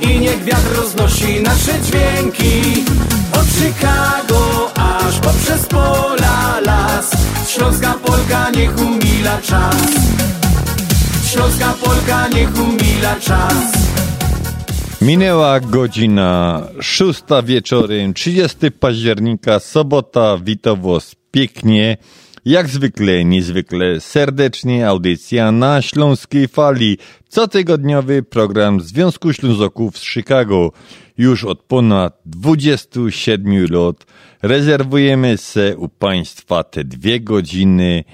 I niech wiatr roznosi nasze dźwięki. Od Chicago aż poprzez pola las. Śląska Polka niech umila czas. Śląska Polka niech umila czas. Minęła godzina szósta wieczorem, 30 października, sobota, witam was pięknie. Jak zwykle, niezwykle serdecznie, audycja na Śląskiej Fali, cotygodniowy program Związku Ślązoków z Chicago. Już od ponad 27 lat rezerwujemy se u Państwa te dwie godziny,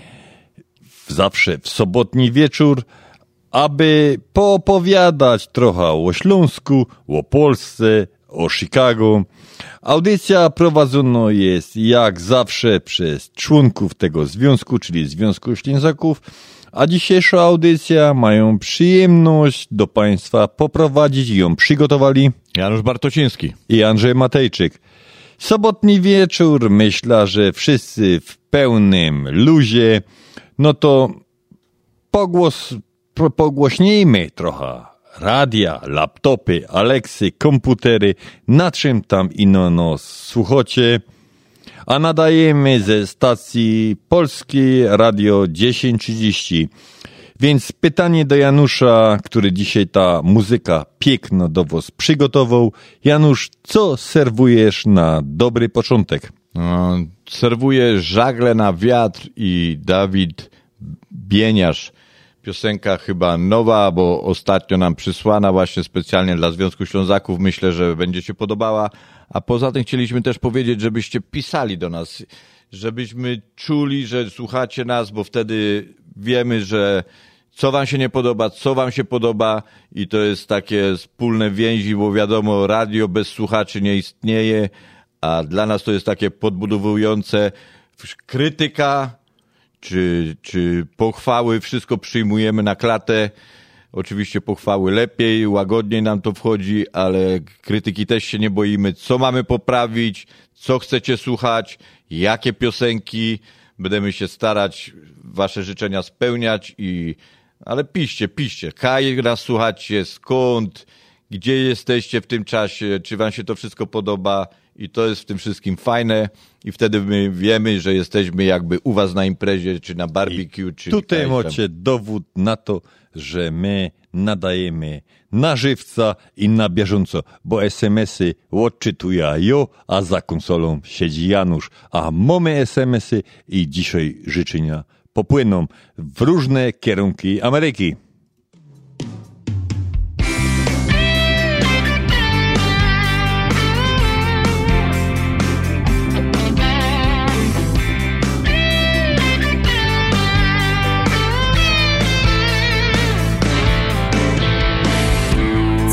zawsze w sobotni wieczór, aby poopowiadać trochę o Śląsku, o Polsce, o Chicago. Audycja prowadzona jest jak zawsze przez członków tego związku, czyli Związku Ślązaków, a dzisiejsza audycja mają przyjemność do Państwa poprowadzić i ją przygotowali Janusz Bartociński. i Andrzej Matejczyk. Sobotni wieczór, myślę, że wszyscy w pełnym luzie, no to pogłos, po- pogłośnijmy trochę radia, laptopy, Aleksy, komputery, na czym tam ino nos słuchacie. A nadajemy ze stacji Polskiej Radio 1030. Więc pytanie do Janusza, który dzisiaj ta muzyka piękno do was przygotował. Janusz, co serwujesz na dobry początek? No, serwuję żagle na wiatr i Dawid Bieniasz. Piosenka chyba nowa, bo ostatnio nam przysłana właśnie specjalnie dla Związku Ślązaków. Myślę, że będzie się podobała. A poza tym chcieliśmy też powiedzieć, żebyście pisali do nas, żebyśmy czuli, że słuchacie nas, bo wtedy wiemy, że co wam się nie podoba, co wam się podoba i to jest takie wspólne więzi, bo wiadomo, radio bez słuchaczy nie istnieje, a dla nas to jest takie podbudowujące krytyka czy, czy pochwały, wszystko przyjmujemy na klatę. Oczywiście pochwały lepiej, łagodniej nam to wchodzi, ale krytyki też się nie boimy. Co mamy poprawić, co chcecie słuchać, jakie piosenki. Będziemy się starać wasze życzenia spełniać i, ale piszcie, piszcie. Kaj nas słuchacie, skąd, gdzie jesteście w tym czasie, czy wam się to wszystko podoba i to jest w tym wszystkim fajne i wtedy my wiemy, że jesteśmy jakby u was na imprezie, czy na barbecue, czy Tutaj tam. macie dowód na to, że my nadajemy na żywca i na bieżąco, bo SMS-y odczytuję ja, a za konsolą siedzi Janusz, a mamy SMS-y i dzisiaj życzenia popłyną w różne kierunki Ameryki.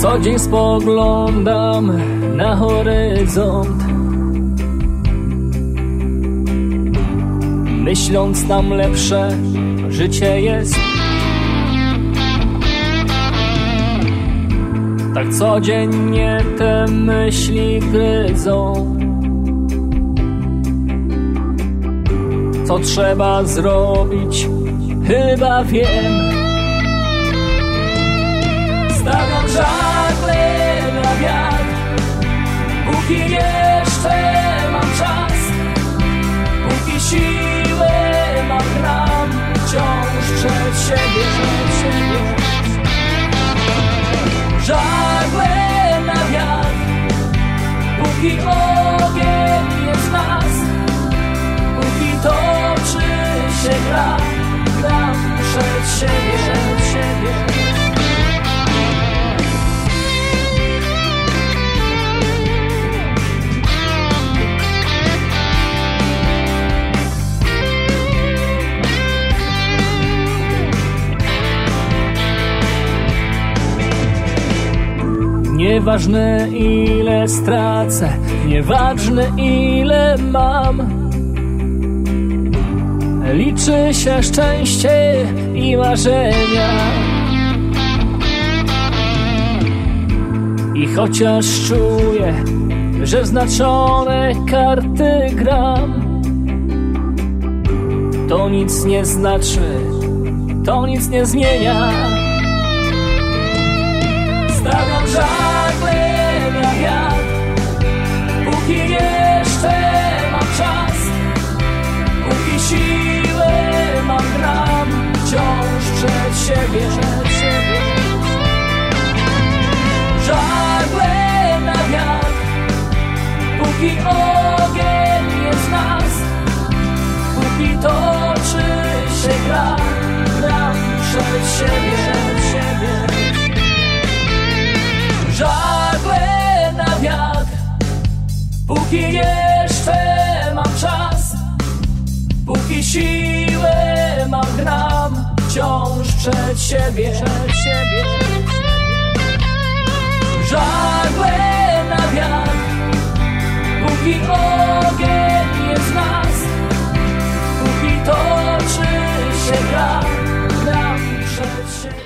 Co dzień spoglądam na horyzont. Myśląc tam lepsze życie jest. Tak codziennie te myśli gryzą. Co trzeba zrobić, chyba wiem Stawiam żagle na wiatr. Póki jeszcze mam czas Póki siłę mam gram Wciąż przed siebie, przed siebie Żagle na wiatr. Póki ogień jest w nas Póki toczy się gra Gram przed siebie, przed siebie Nieważne ile stracę, nieważne ile mam. Liczy się szczęście i marzenia. I chociaż czuję, że znaczone karty gram, to nic nie znaczy, to nic nie zmienia. Stawiam żagle Wciąż przed siebie, przed siebie. Żagle na wiatr Póki ogień jest nas Póki toczy się gra Gram przed siebie, przed siebie. Żagle na wiatr Póki jeszcze mam czas Póki siłę mam gram Wciąż przed siebie, przed siebie Żagle na wiatr Póki ogień jest w nas Póki toczy się gra przed siebie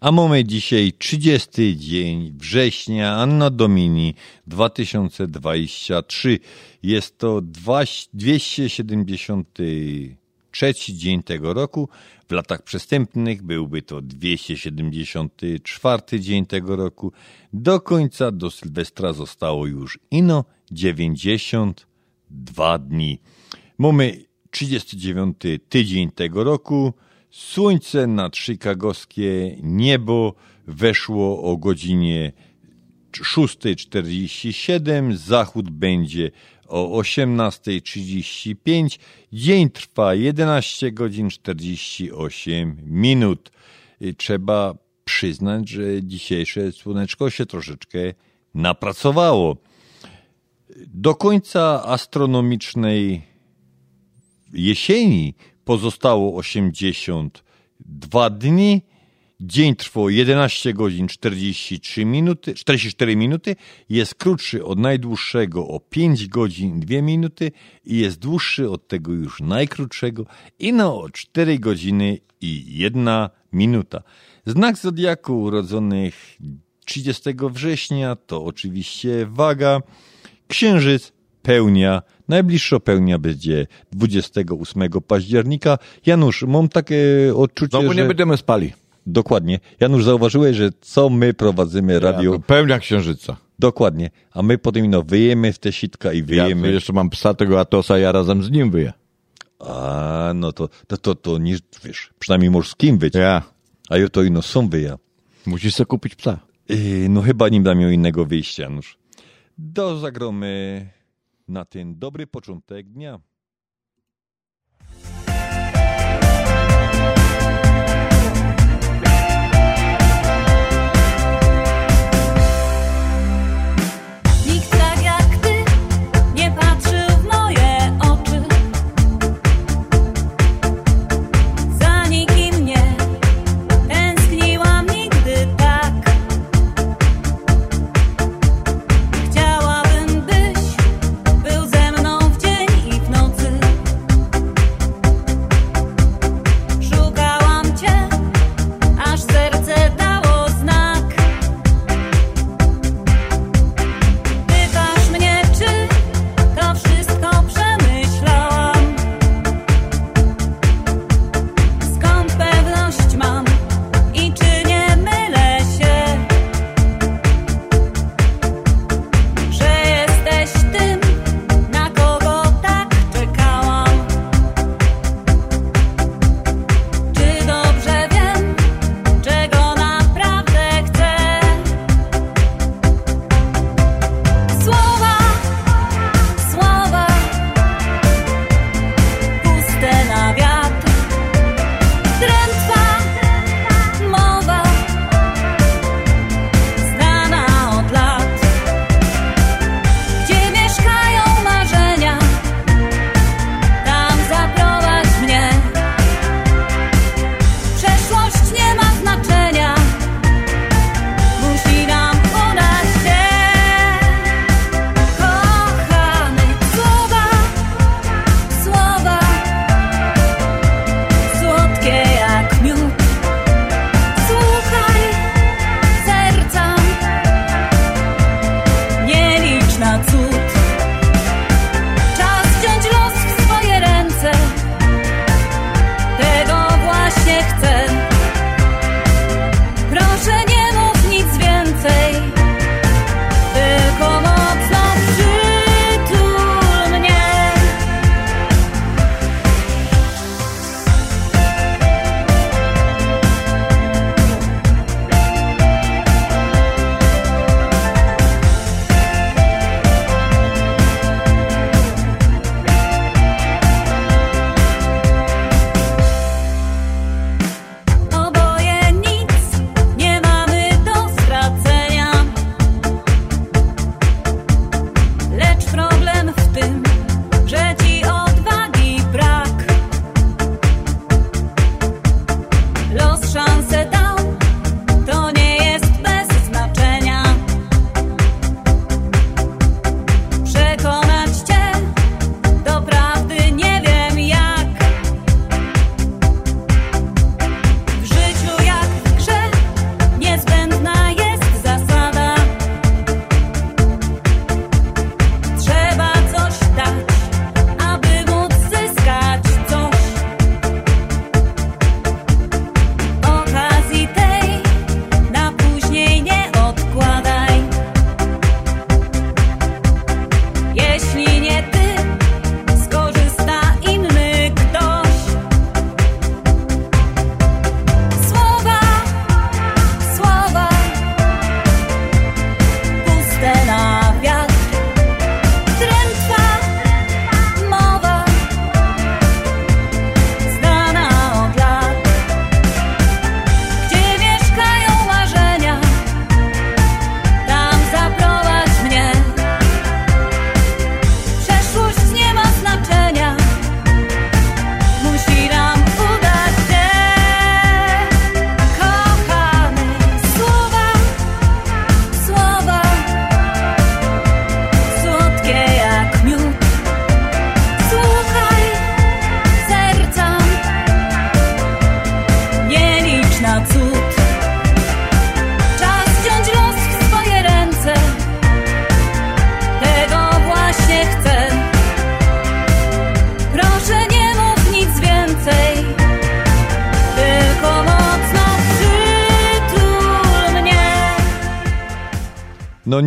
A mamy dzisiaj 30 dzień września, Anno Domini 2023. Jest to 273 dzień tego roku. W latach przestępnych byłby to 274 dzień tego roku. Do końca, do Sylwestra zostało już ino 92 dni. Mamy 39 tydzień tego roku. Słońce nad chicagowskie niebo weszło o godzinie 6.47, zachód będzie o 18.35, dzień trwa 11 godzin 48 minut. I Trzeba przyznać, że dzisiejsze słoneczko się troszeczkę napracowało. Do końca astronomicznej jesieni pozostało 82 dni. Dzień trwał 11 godzin 43 minuty, 44 minuty. Jest krótszy od najdłuższego o 5 godzin 2 minuty i jest dłuższy od tego już najkrótszego i no o 4 godziny i 1 minuta. Znak zodiaku urodzonych 30 września to oczywiście waga, księżyc, pełnia. Najbliższa pełnia będzie 28 października. Janusz, mam takie odczucie, Znowu że... nie będziemy spali. Dokładnie. Janusz, zauważyłeś, że co my prowadzimy radio... Ja, to pełnia księżyca. Dokładnie. A my potem no wyjemy w te sitka i Ja wyjemy. tu jeszcze mam psa tego Atosa, ja razem z nim wyję. A, no to, to, to, to nie, wiesz, przynajmniej możesz z kim być. Ja. A ja to ino są wyja. Musisz sobie kupić psa. Yy, no chyba nie będę miał innego wyjścia, Janusz. Do zagromy na ten dobry początek dnia.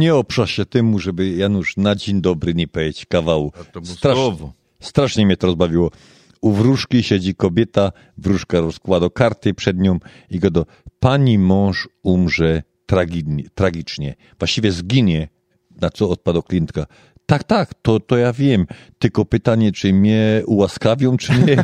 Nie oprza się temu, żeby Janusz na dzień dobry nie powiedzieć kawału. to było Strasz, słowo. strasznie mnie to rozbawiło. U wróżki siedzi kobieta, wróżka rozkłada karty przed nią i go do pani mąż umrze tragi- tragicznie. Właściwie zginie, na co odpadł klientka. Tak, tak, to, to ja wiem. Tylko pytanie, czy mnie ułaskawią, czy nie?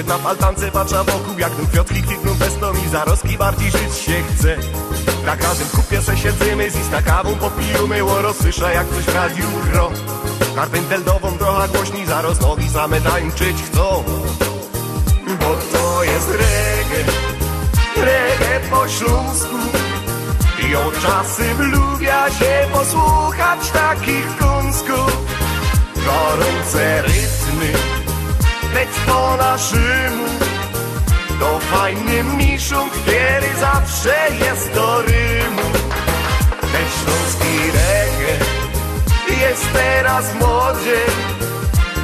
Siedna w altance patrza wokół, jak tu kwiatki kwitną pestom i zaroski bardziej żyć się chce. Na każdym kupie se siedzimy, z ista kawą popijemy, łoro słysza jak coś w radiu gro. Karpenteldową trochę głośni, zaraz nogi same tańczyć chcą. Bo to jest reggae, reggae po śląsku. I od czasem lubia się posłuchać takich kunsków Gorące rytmy, po naszemu To fajny miszunk, który zawsze jest do rymu. Ten śląski reggae jest teraz w modzie.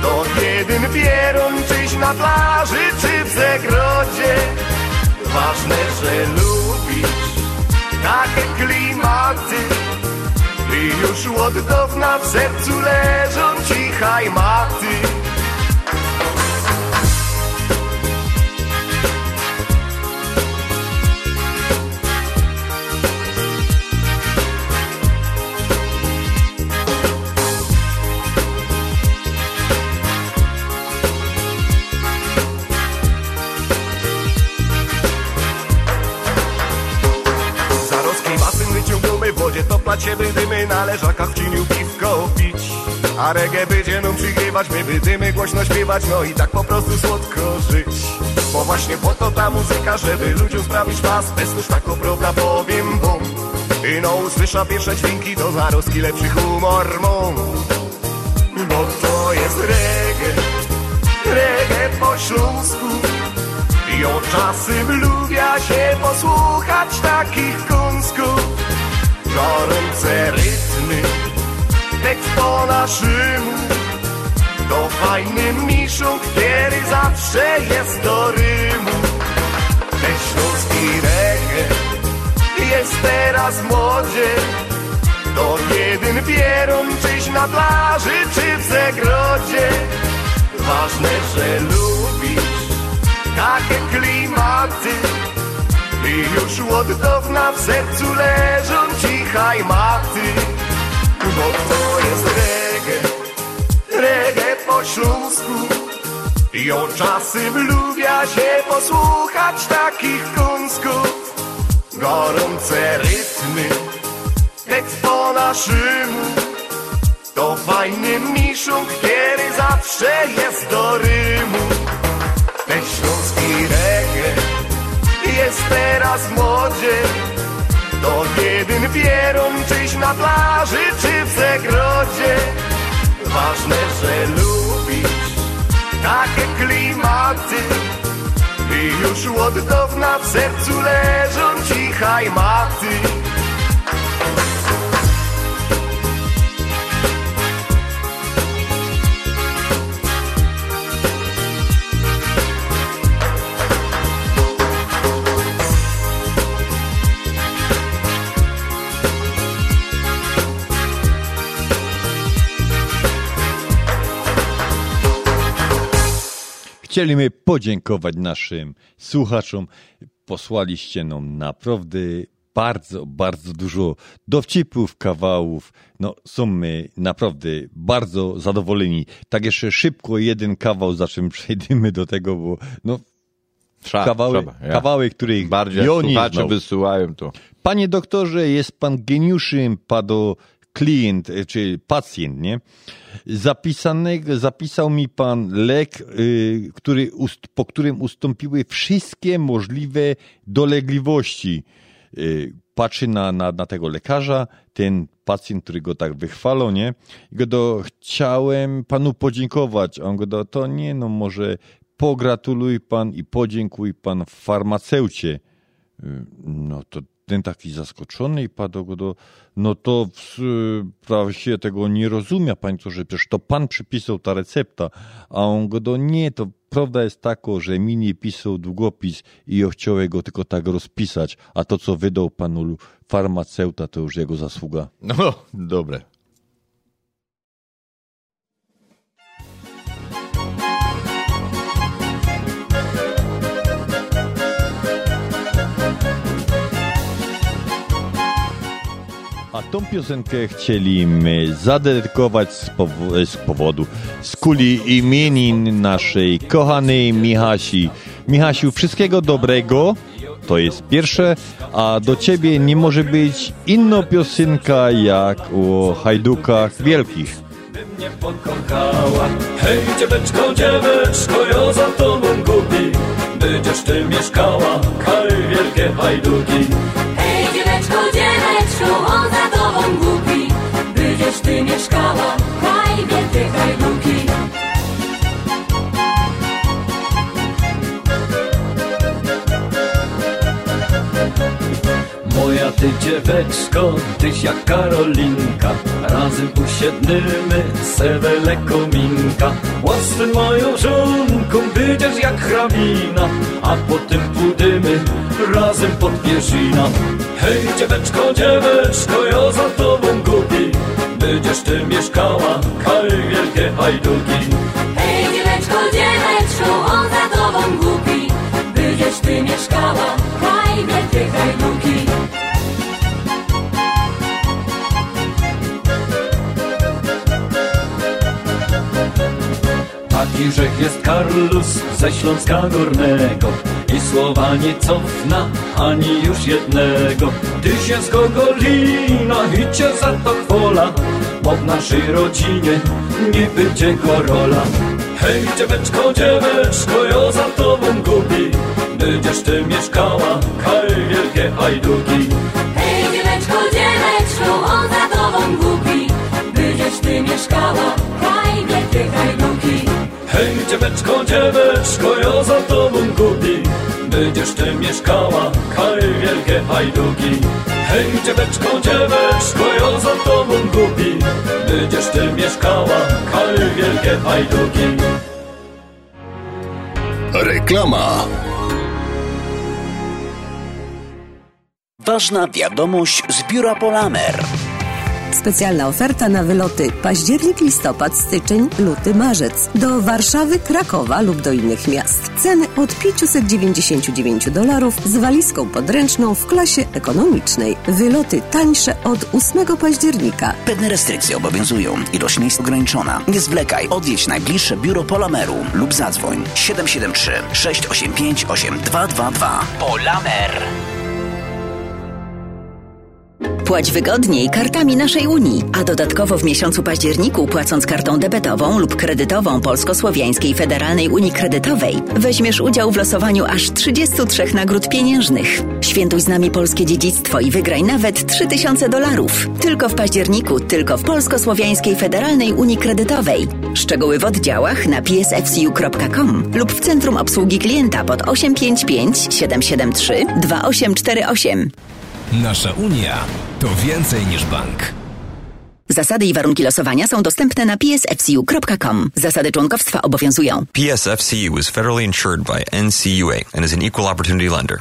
To jeden pierun, czyś na plaży, czy w zagrodzie. Ważne, że lubisz takie klimaty I już od dawna w sercu leżą cichaj maty w cieniu piwko pić. A reggae będzie nam przygrywać My będziemy głośno śpiewać No i tak po prostu słodko żyć. Bo właśnie po to ta muzyka Żeby ludziom sprawić pas. Bez tuż tak prawda powiem bum I no usłysza pierwsze dźwięki To zaroski lepszy humor mą Bo to jest reggae Reggae po śląsku. I od czasem lubia się posłuchać takich kunsków Gorące rytmy, tekst po naszemu To fajny miszunk, który zawsze jest do rymu. Ten śląski reggae jest teraz w modzie. To jeden pierun, czyś na plaży, czy w zagrodzie. Ważne, że lubisz takie klimaty I już od dawna w sercu leżą cichaj maty Bo to jest reggae, reggae po śląsku. I od czasem lubia się posłuchać takich kunsków Gorące rytmy, tekst po naszemu. To fajny miszunk, który zawsze jest do rymu. Ten śląski reggae jest teraz w modzie To jeden pierun, czyś na plaży, czy w zagrodzie Ważne, że lubisz takie klimaty. I już od dawna w sercu leżą cichaj maty Chcieliśmy podziękować naszym słuchaczom. Posłaliście nam naprawdę bardzo, bardzo dużo dowcipów, kawałów. No, są my naprawdę bardzo zadowoleni. Tak jeszcze szybko jeden kawał, za czym przejdziemy do tego, bo no, kawały, trzeba, ja. kawały, których Bardziej słuchacze wysyłają to. Panie doktorze, jest pan geniuszem, pado klient, e, czy pacjent, nie? Zapisanego, zapisał mi pan lek, y, który, po którym ustąpiły wszystkie możliwe dolegliwości. Y, patrzy na, na, na tego lekarza, ten pacjent, który go tak wychwalał, nie? I go do, chciałem panu podziękować. A on go do, to nie, no może pogratuluj pan i podziękuj pan farmaceucie. Y, No to ten taki zaskoczony i padł go do, no to w, prawie się tego nie rozumie, pani to, że przecież to pan przypisał ta recepta, a on go do, nie, to prawda jest taka, że mi nie pisał długopis i ja chciałem go tylko tak rozpisać, a to co wydał panu farmaceuta, to już jego zasługa. No, dobre. Tą piosenkę chcieliśmy zadedykować z, powo- z powodu, z kuli imienin naszej kochanej Michasi. Michasiu, wszystkiego dobrego, to jest pierwsze, a do ciebie nie może być inna piosenka jak o hajdukach wielkich. mnie pokochała Hej dzieweczko, dzieweczko, ja za tobą głupi Będziesz ty mieszkała, kaj wielkie hajduki Hej dzieweczko, dzieweczko, on za tobą głupi Będziesz ty mieszkała, kraj wielkie hajduki Moja ty dzieweczko, tyś jak Karolinka Razem usiednymy, sewele kominka Łasy moją żonką, będziesz jak hrabina A potem pójdziemy razem pod pierzina Hej dzieweczko, dzieweczko, ja za tobą głupi. Będziesz ty mieszkała, kaj wielkie hajduki. Hej dzieweczko, dzieweczko, on za tobą głupi. Będziesz ty mieszkała, kraj wielkie hajduki Taki rzech jest Karlus ze Śląska Górnego. I słowa nie cofna ani już jednego. Ty się z Gogolina i cię za to chwola Bo w naszej rodzinie nie będzie gorola. Hej dzieweczko, dzieweczko, ja za tobą gubi. Będziesz ty mieszkała, kaj wielkie hajduki Hej dzieweczko, dzieweczko, on za tobą głupi Będziesz ty mieszkała, kraj wielkie hajduki Hej dzieweczko, dzieweczko, ja za tobą gubi Będziesz ty mieszkała, kaj wielkie hajduki Hej dzieweczko, dzieweczko, ja za tobą gubi Będziesz ty mieszkała, kaj wielkie hajduki Reklama. Ważna wiadomość z biura Polamer. Specjalna oferta na wyloty październik, listopad, styczeń, luty, marzec do Warszawy, Krakowa lub do innych miast. Ceny od 599 dolarów z walizką podręczną w klasie ekonomicznej. Wyloty tańsze od 8 października. Pewne restrykcje obowiązują. Ilość miejsc ograniczona. Nie zwlekaj. Odwiedź najbliższe biuro Polameru lub zadzwoń 773 685 8222. Polamer. Płać wygodniej kartami naszej Unii, a dodatkowo w miesiącu październiku płacąc kartą debetową lub kredytową Polsko-Słowiańskiej Federalnej Unii Kredytowej weźmiesz udział w losowaniu aż 33 nagród pieniężnych. Świętuj z nami polskie dziedzictwo i wygraj nawet 3000 dolarów. Tylko w październiku, tylko w Polsko-Słowiańskiej Federalnej Unii Kredytowej. Szczegóły w oddziałach na psfcu.com lub w Centrum Obsługi Klienta pod 855 773 2848. Nasza Unia to więcej niż bank. Zasady i warunki losowania są dostępne na psfcu.com. Zasady członkowstwa obowiązują. PSFCU is federally insured by NCUA and is an equal opportunity lender.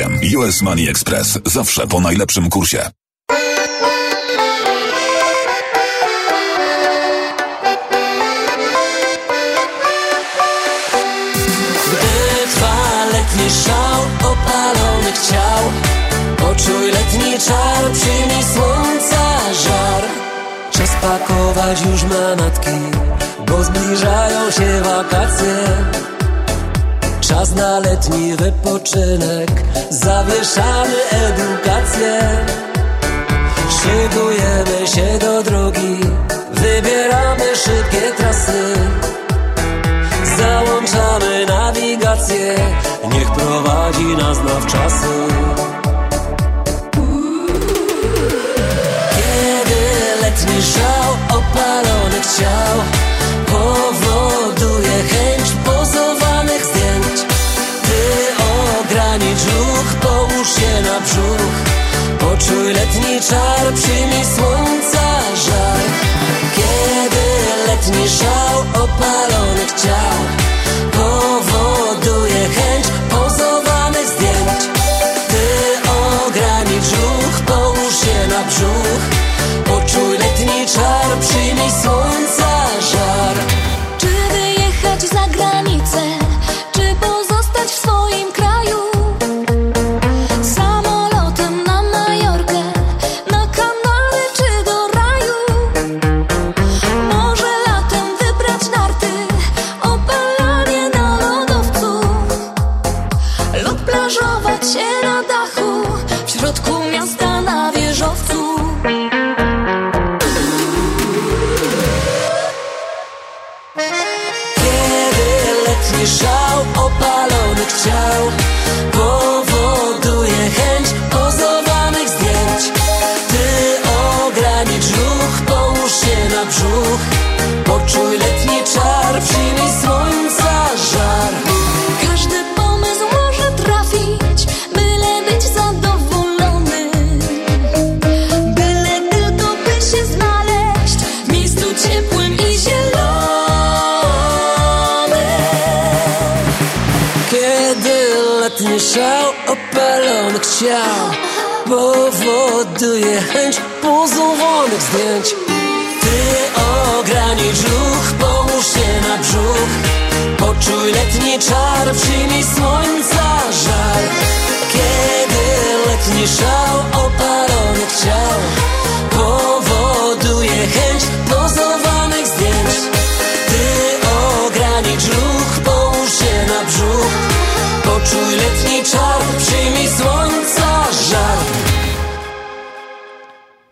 8. US Money Express. Zawsze po najlepszym kursie. Gdy trwa letni szał opalonych ciał, poczuj letni czar, przyjmij słońca żar. Czas pakować już manatki, bo zbliżają się wakacje. Czas na letni wypoczynek, zawieszamy edukację. Szykujemy się do drogi, wybieramy szybkie trasy. Załączamy nawigację, niech prowadzi nas nawczasy Kiedy letni szał opalonych ciał Poczuj letni czar, przyjmij słońca żar Kiedy letni szał opalonych ciał Powoduje chęć pozowanych zdjęć. Ty ogranicz ruch, połóż się na brzuch. Poczuj letni czar, przyjmij słońca Letni szał opalonych ciał ciał Powoduje chęć pozowanych zdjęć. Ty ogranicz ruch, połóż się na brzuch. Poczuj letni czar, przyjmij słońca żar Kiedy letni szał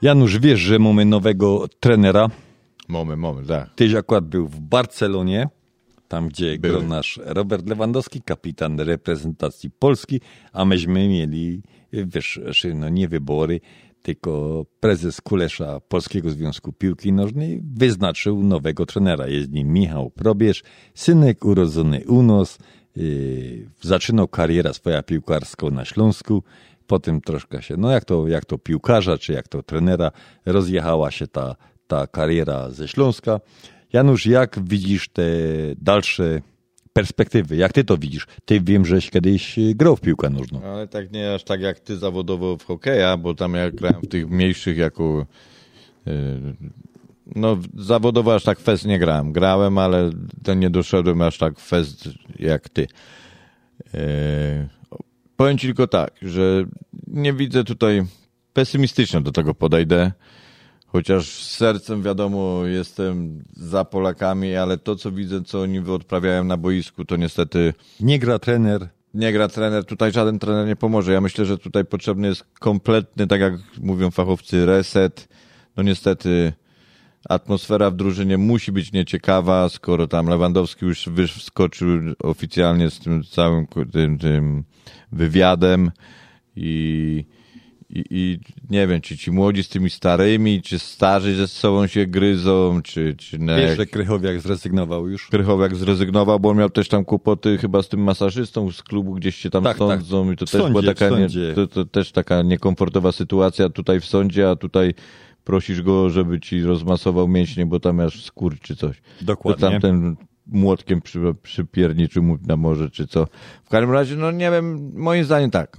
Janusz, wiesz, że mamy nowego trenera? Mamy, mamy, tak. Tyś akurat był w Barcelonie, tam gdzie grał nasz Robert Lewandowski, kapitan reprezentacji Polski, a myśmy mieli, wiesz, że no nie wybory, tylko prezes Kulesza Polskiego Związku Piłki Nożnej wyznaczył nowego trenera. Jest nim Michał Probierz, synek urodzony u nas, yy, zaczynał karierę swoją piłkarską na Śląsku, potem troszkę się, no jak to, jak to piłkarza, czy jak to trenera, rozjechała się ta, ta kariera ze Śląska. Janusz, jak widzisz te dalsze perspektywy? Jak ty to widzisz? Ty wiem, żeś kiedyś grał w piłkę nożną. Ale tak nie aż tak jak ty zawodowo w hokeja, bo tam ja grałem w tych mniejszych jako yy, no zawodowo aż tak fest nie grałem. Grałem, ale nie doszedłem aż tak fest jak ty. Powiem ci tylko tak, że nie widzę tutaj pesymistycznie do tego podejdę. Chociaż z sercem wiadomo, jestem za Polakami, ale to, co widzę, co oni odprawiają na boisku, to niestety. Nie gra trener. Nie gra trener, tutaj żaden trener nie pomoże. Ja myślę, że tutaj potrzebny jest kompletny, tak jak mówią fachowcy, reset. No niestety atmosfera w drużynie musi być nieciekawa, skoro tam Lewandowski już wyskoczył oficjalnie z tym całym tym, tym wywiadem i i, I nie wiem, czy ci młodzi z tymi starymi, czy starzy ze sobą się gryzą, czy... czy na Wiesz, jak... że Krychowiak zrezygnował już? Krychowiak zrezygnował, bo on miał też tam kłopoty chyba z tym masażystą z klubu, gdzieś się tam Tak, sądzą tak. i to W też była sądzie, taka, nie, sądzie. to, to też taka niekomfortowa sytuacja tutaj w sądzie, a tutaj prosisz go, żeby ci rozmasował mięśnie, bo tam masz skór czy coś. Dokładnie. To tam ten młotkiem przy, przypierniczył mu na morze czy co. W każdym razie, no nie wiem, moim zdaniem tak.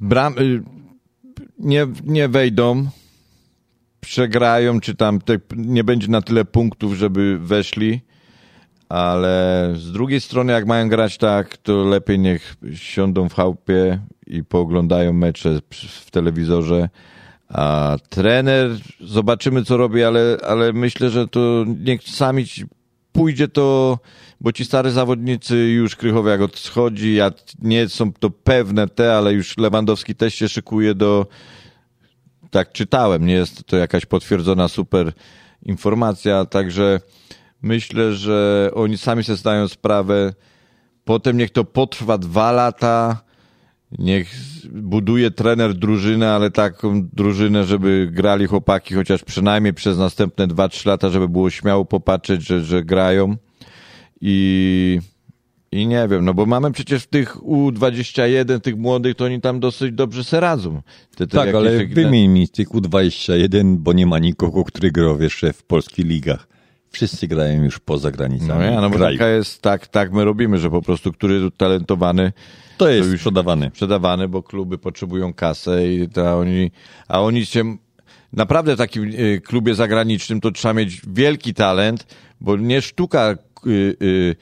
Bram, y, nie, nie wejdą, przegrają, czy tam te, nie będzie na tyle punktów, żeby weszli, ale z drugiej strony, jak mają grać tak, to lepiej niech siądą w chałupie i pooglądają mecze w telewizorze. A trener, zobaczymy co robi, ale, ale myślę, że to niech sami pójdzie to, bo ci stary zawodnicy już Krychowiak odchodzi, ja nie są to pewne te, ale już Lewandowski też się szykuje do, tak czytałem, nie jest to jakaś potwierdzona super informacja, także myślę, że oni sami sobie zdają sprawę. Potem niech to potrwa dwa lata, niech buduje trener drużynę, ale taką drużynę, żeby grali chłopaki chociaż przynajmniej przez następne dwa, trzy lata, żeby było śmiało popatrzeć, że, że grają. I, I nie wiem, no bo mamy przecież w tych U21, tych młodych, to oni tam dosyć dobrze se radzą. Te, te tak, ale wymień mi z tych U21, bo nie ma nikogo, który grał jeszcze w polskich ligach. Wszyscy grają już poza granicami No ja, no bo taka jest, tak, tak my robimy, że po prostu który talentowany To jest już sprzedawany. Sprzedawany, bo kluby potrzebują kasę i to oni, a oni się naprawdę w takim y, klubie zagranicznym to trzeba mieć wielki talent, bo nie sztuka y, y,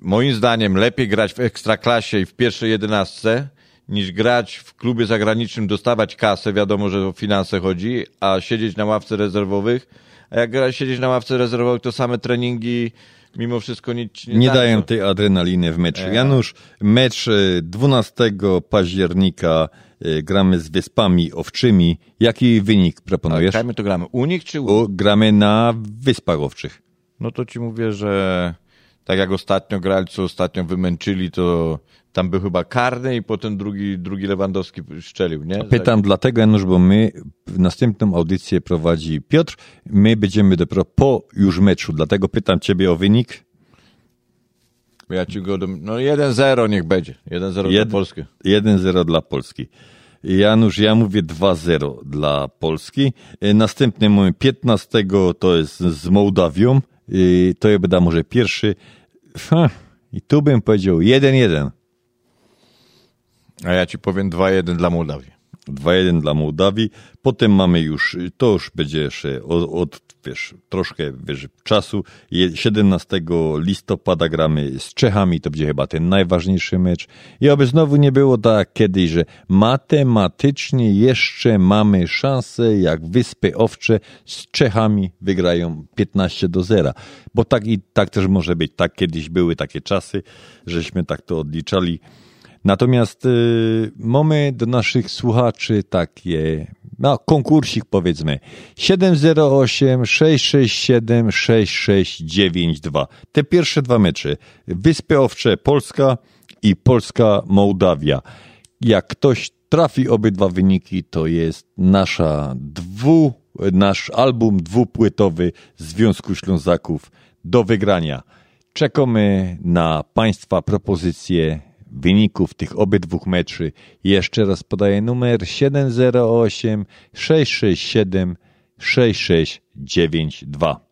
moim zdaniem lepiej grać w ekstraklasie i w pierwszej jedenastce niż grać w klubie zagranicznym, dostawać kasę, wiadomo, że o finanse chodzi, a siedzieć na ławce rezerwowych. A jak siedzieć na ławce rezerwowych, to same treningi mimo wszystko nic nie, Nie dają. dają tej adrenaliny w meczu. E. Janusz, mecz e, 12 października e, gramy z Wyspami Owczymi. Jaki wynik proponujesz? Ale my to gramy u nich czy u... U, gramy na Wyspach Owczych. No to ci mówię, że tak jak ostatnio grali, co ostatnio wymęczyli, to tam był chyba karny i potem drugi, drugi Lewandowski szczelił, nie? Pytam dlatego, Janusz, bo my w następną audycję prowadzi Piotr. My będziemy dopiero po już meczu, dlatego pytam ciebie o wynik. Ja ci go... dom- No 1-0 niech będzie. 1-0 dla Jed- Polski. 1-0 dla Polski. Janusz, ja mówię 2-0 dla Polski. E, Następny mamy 15 to jest z Mołdawią. E, To ja będę może pierwszy. Ha, I tu bym powiedział 1-1. A ja ci powiem 2-1 dla Mołdawii. 2-1 dla Mołdawii. Potem mamy już, to już będzie jeszcze od, od wiesz, troszkę wiesz, czasu. Je- 17 listopada gramy z Czechami, to będzie chyba ten najważniejszy mecz. I aby znowu nie było tak kiedyś, że matematycznie jeszcze mamy szansę, jak Wyspy Owcze z Czechami wygrają 15 do 0. Bo tak i tak też może być. Tak kiedyś były takie czasy, żeśmy tak to odliczali. Natomiast y, mamy do naszych słuchaczy takie, no konkursik powiedzmy, 708 667 6692. Te pierwsze dwa mecze, Wyspy Owcze Polska i Polska Mołdawia. Jak ktoś trafi obydwa wyniki, to jest nasza dwu, nasz album dwupłytowy Związku Ślązaków do wygrania. Czekamy na Państwa propozycje wyników tych obydwu meczy. Jeszcze raz podaję numer 708 667 6692.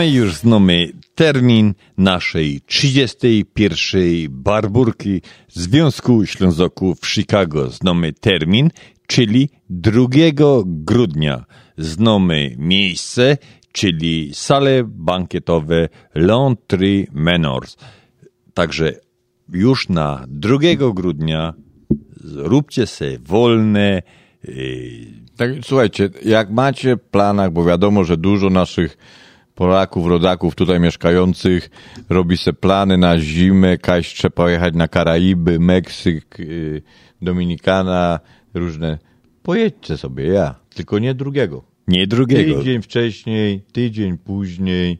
my już znamy termin naszej 31. barburki Związku Ślązoków w Chicago. Znamy termin, czyli 2 grudnia. Znamy miejsce, czyli sale bankietowe L'Entrée Menors. Także już na 2 grudnia róbcie se wolne, yy, Tak, słuchajcie, jak macie w planach, bo wiadomo, że dużo naszych Polaków, rodaków tutaj mieszkających robi se plany na zimę, kaś trzeba pojechać na Karaiby, Meksyk, yy, Dominikana, różne. Pojedźcie sobie, ja, tylko nie drugiego. Nie drugiego. Tydzień wcześniej, tydzień później,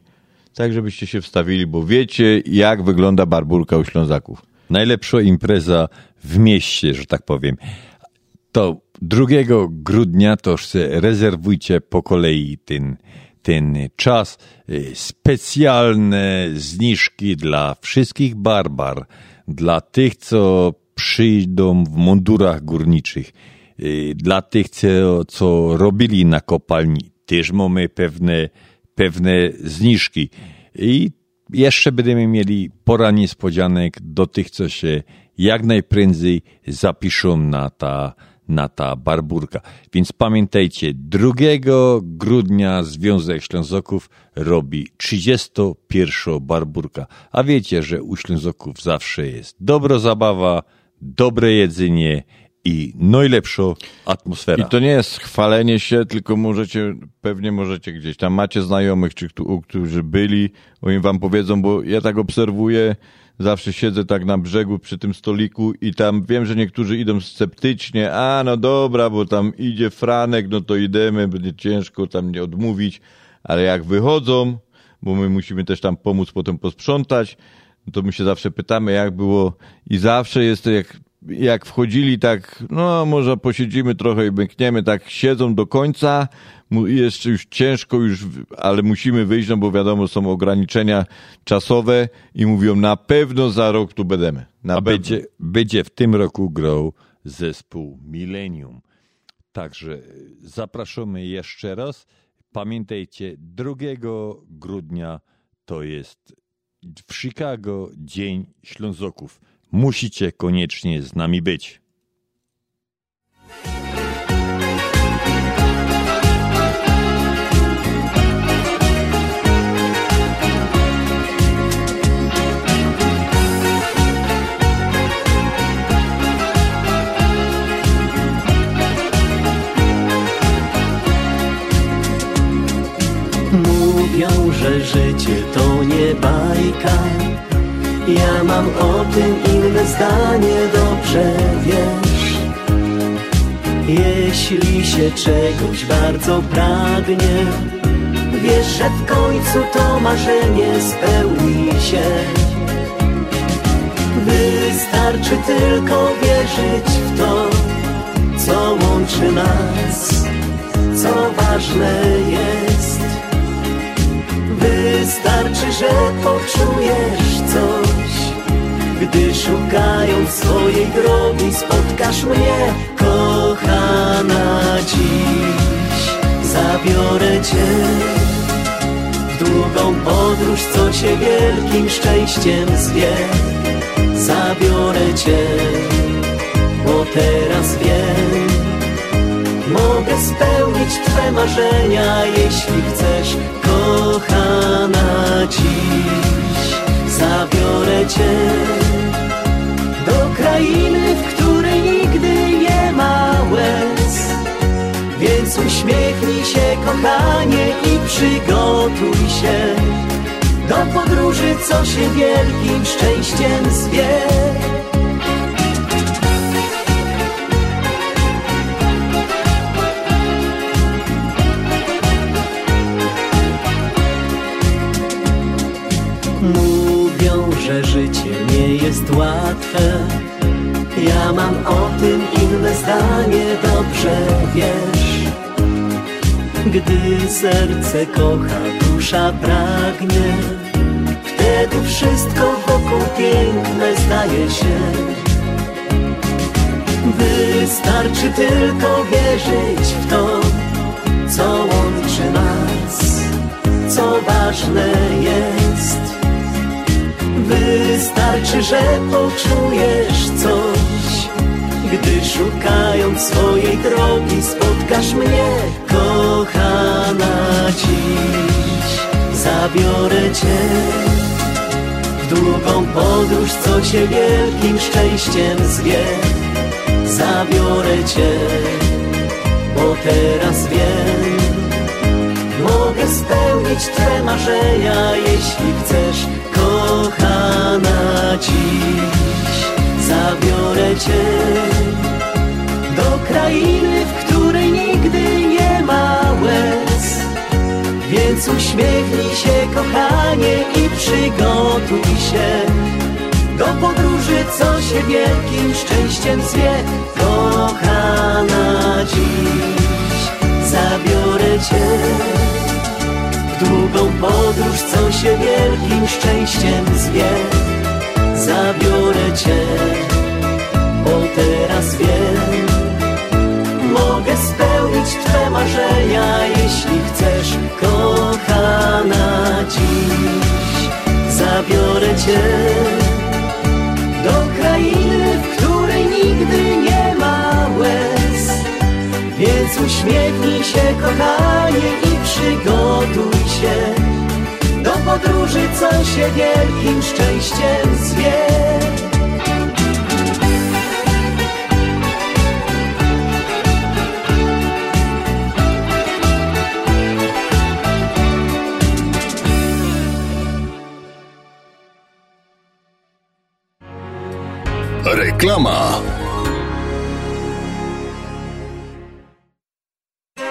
tak żebyście się wstawili, bo wiecie, jak wygląda barburka u Ślązaków. najlepsza impreza w mieście, że tak powiem. To 2 grudnia to rezerwujcie po kolei ten, ten czas. Y, Specjalne zniżki dla wszystkich barbar, dla tych, co przyjdą w mundurach górniczych, y, dla tych, co, co robili na kopalni. Też mamy pewne, pewne zniżki. I jeszcze będziemy mieli pora niespodzianek do tych, co się jak najprędzej zapiszą na ta, na ta barburka. Więc pamiętajcie, 2 grudnia Związek Ślązoków robi 31 barburka. A wiecie, że u Ślązoków zawsze jest dobra zabawa, dobre jedzenie i najlepsza atmosfera. I to nie jest chwalenie się, tylko możecie, pewnie możecie gdzieś tam, macie znajomych, czy któ- którzy byli, oni wam powiedzą, bo ja tak obserwuję, zawsze siedzę tak na brzegu przy tym stoliku i tam wiem, że niektórzy idą sceptycznie, a no dobra, bo tam idzie Franek, no to idziemy, będzie ciężko tam nie odmówić, ale jak wychodzą, bo my musimy też tam pomóc potem posprzątać, to my się zawsze pytamy, jak było. I zawsze jest to jak, jak wchodzili tak, no może posiedzimy trochę i bękniemy, tak siedzą do końca, jeszcze już ciężko już, ale musimy wyjść, no bo wiadomo, są ograniczenia czasowe i mówią, na pewno za rok tu będziemy. Na A będzie, będzie w tym roku grał zespół Millennium. Także zapraszamy jeszcze raz. Pamiętajcie, 2 grudnia to jest w Chicago Dzień Ślązoków. Musicie koniecznie z nami być. Mówią, że życie to nie bajka Ja mam o tym inne zdanie, dobrze wiesz Jeśli się czegoś bardzo pragnie Wiesz, że w końcu to marzenie spełni się Wystarczy tylko wierzyć w to, co łączy nas, co ważne jest. Wystarczy, że po poczujesz Gdy szukając swojej drogi spotkasz mnie Kochana dziś Zabiorę cię w długą podróż, co cię wielkim szczęściem zwie Zabiorę cię, bo teraz wiem Mogę spełnić Twe marzenia, jeśli chcesz, kochana dziś. Zabiorę Cię do krainy, w której nigdy nie ma łez. Więc uśmiechnij się, kochanie, i przygotuj się do podróży, co się wielkim szczęściem zwie. Łatwe. Ja mam o tym inne zdanie, dobrze wiesz. Gdy serce kocha, dusza pragnie Wtedy wszystko wokół piękne zdaje się. Wystarczy tylko wierzyć w to, co łączy nas, co ważne jest. Wystarczy, że poczujesz coś. Gdy szukając swojej drogi spotkasz mnie Kochana dziś. Zabiorę Cię W długą podróż, co Cię wielkim szczęściem zwie. Zabiorę Cię Bo teraz wiem. Mogę spełnić Twe marzenia, jeśli chcesz, kochana dziś. Zabiorę Cię do krainy, w której nigdy nie ma łez. Więc uśmiechnij się, kochanie, i przygotuj się do podróży, co się wielkim szczęściem zwie, kochana dziś. Zabiorę Cię długą podróż, co się wielkim szczęściem zwie. Zabiorę Cię, bo teraz wiem, mogę spełnić Twe marzenia, jeśli chcesz, kochana dziś. Zabiorę Cię do krainy, w której Więc uśmiechnij się, kochanie, i przygotuj się do podróży, co się wielkim szczęściem zwie. Reklama.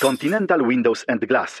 Continental Windows and Glass.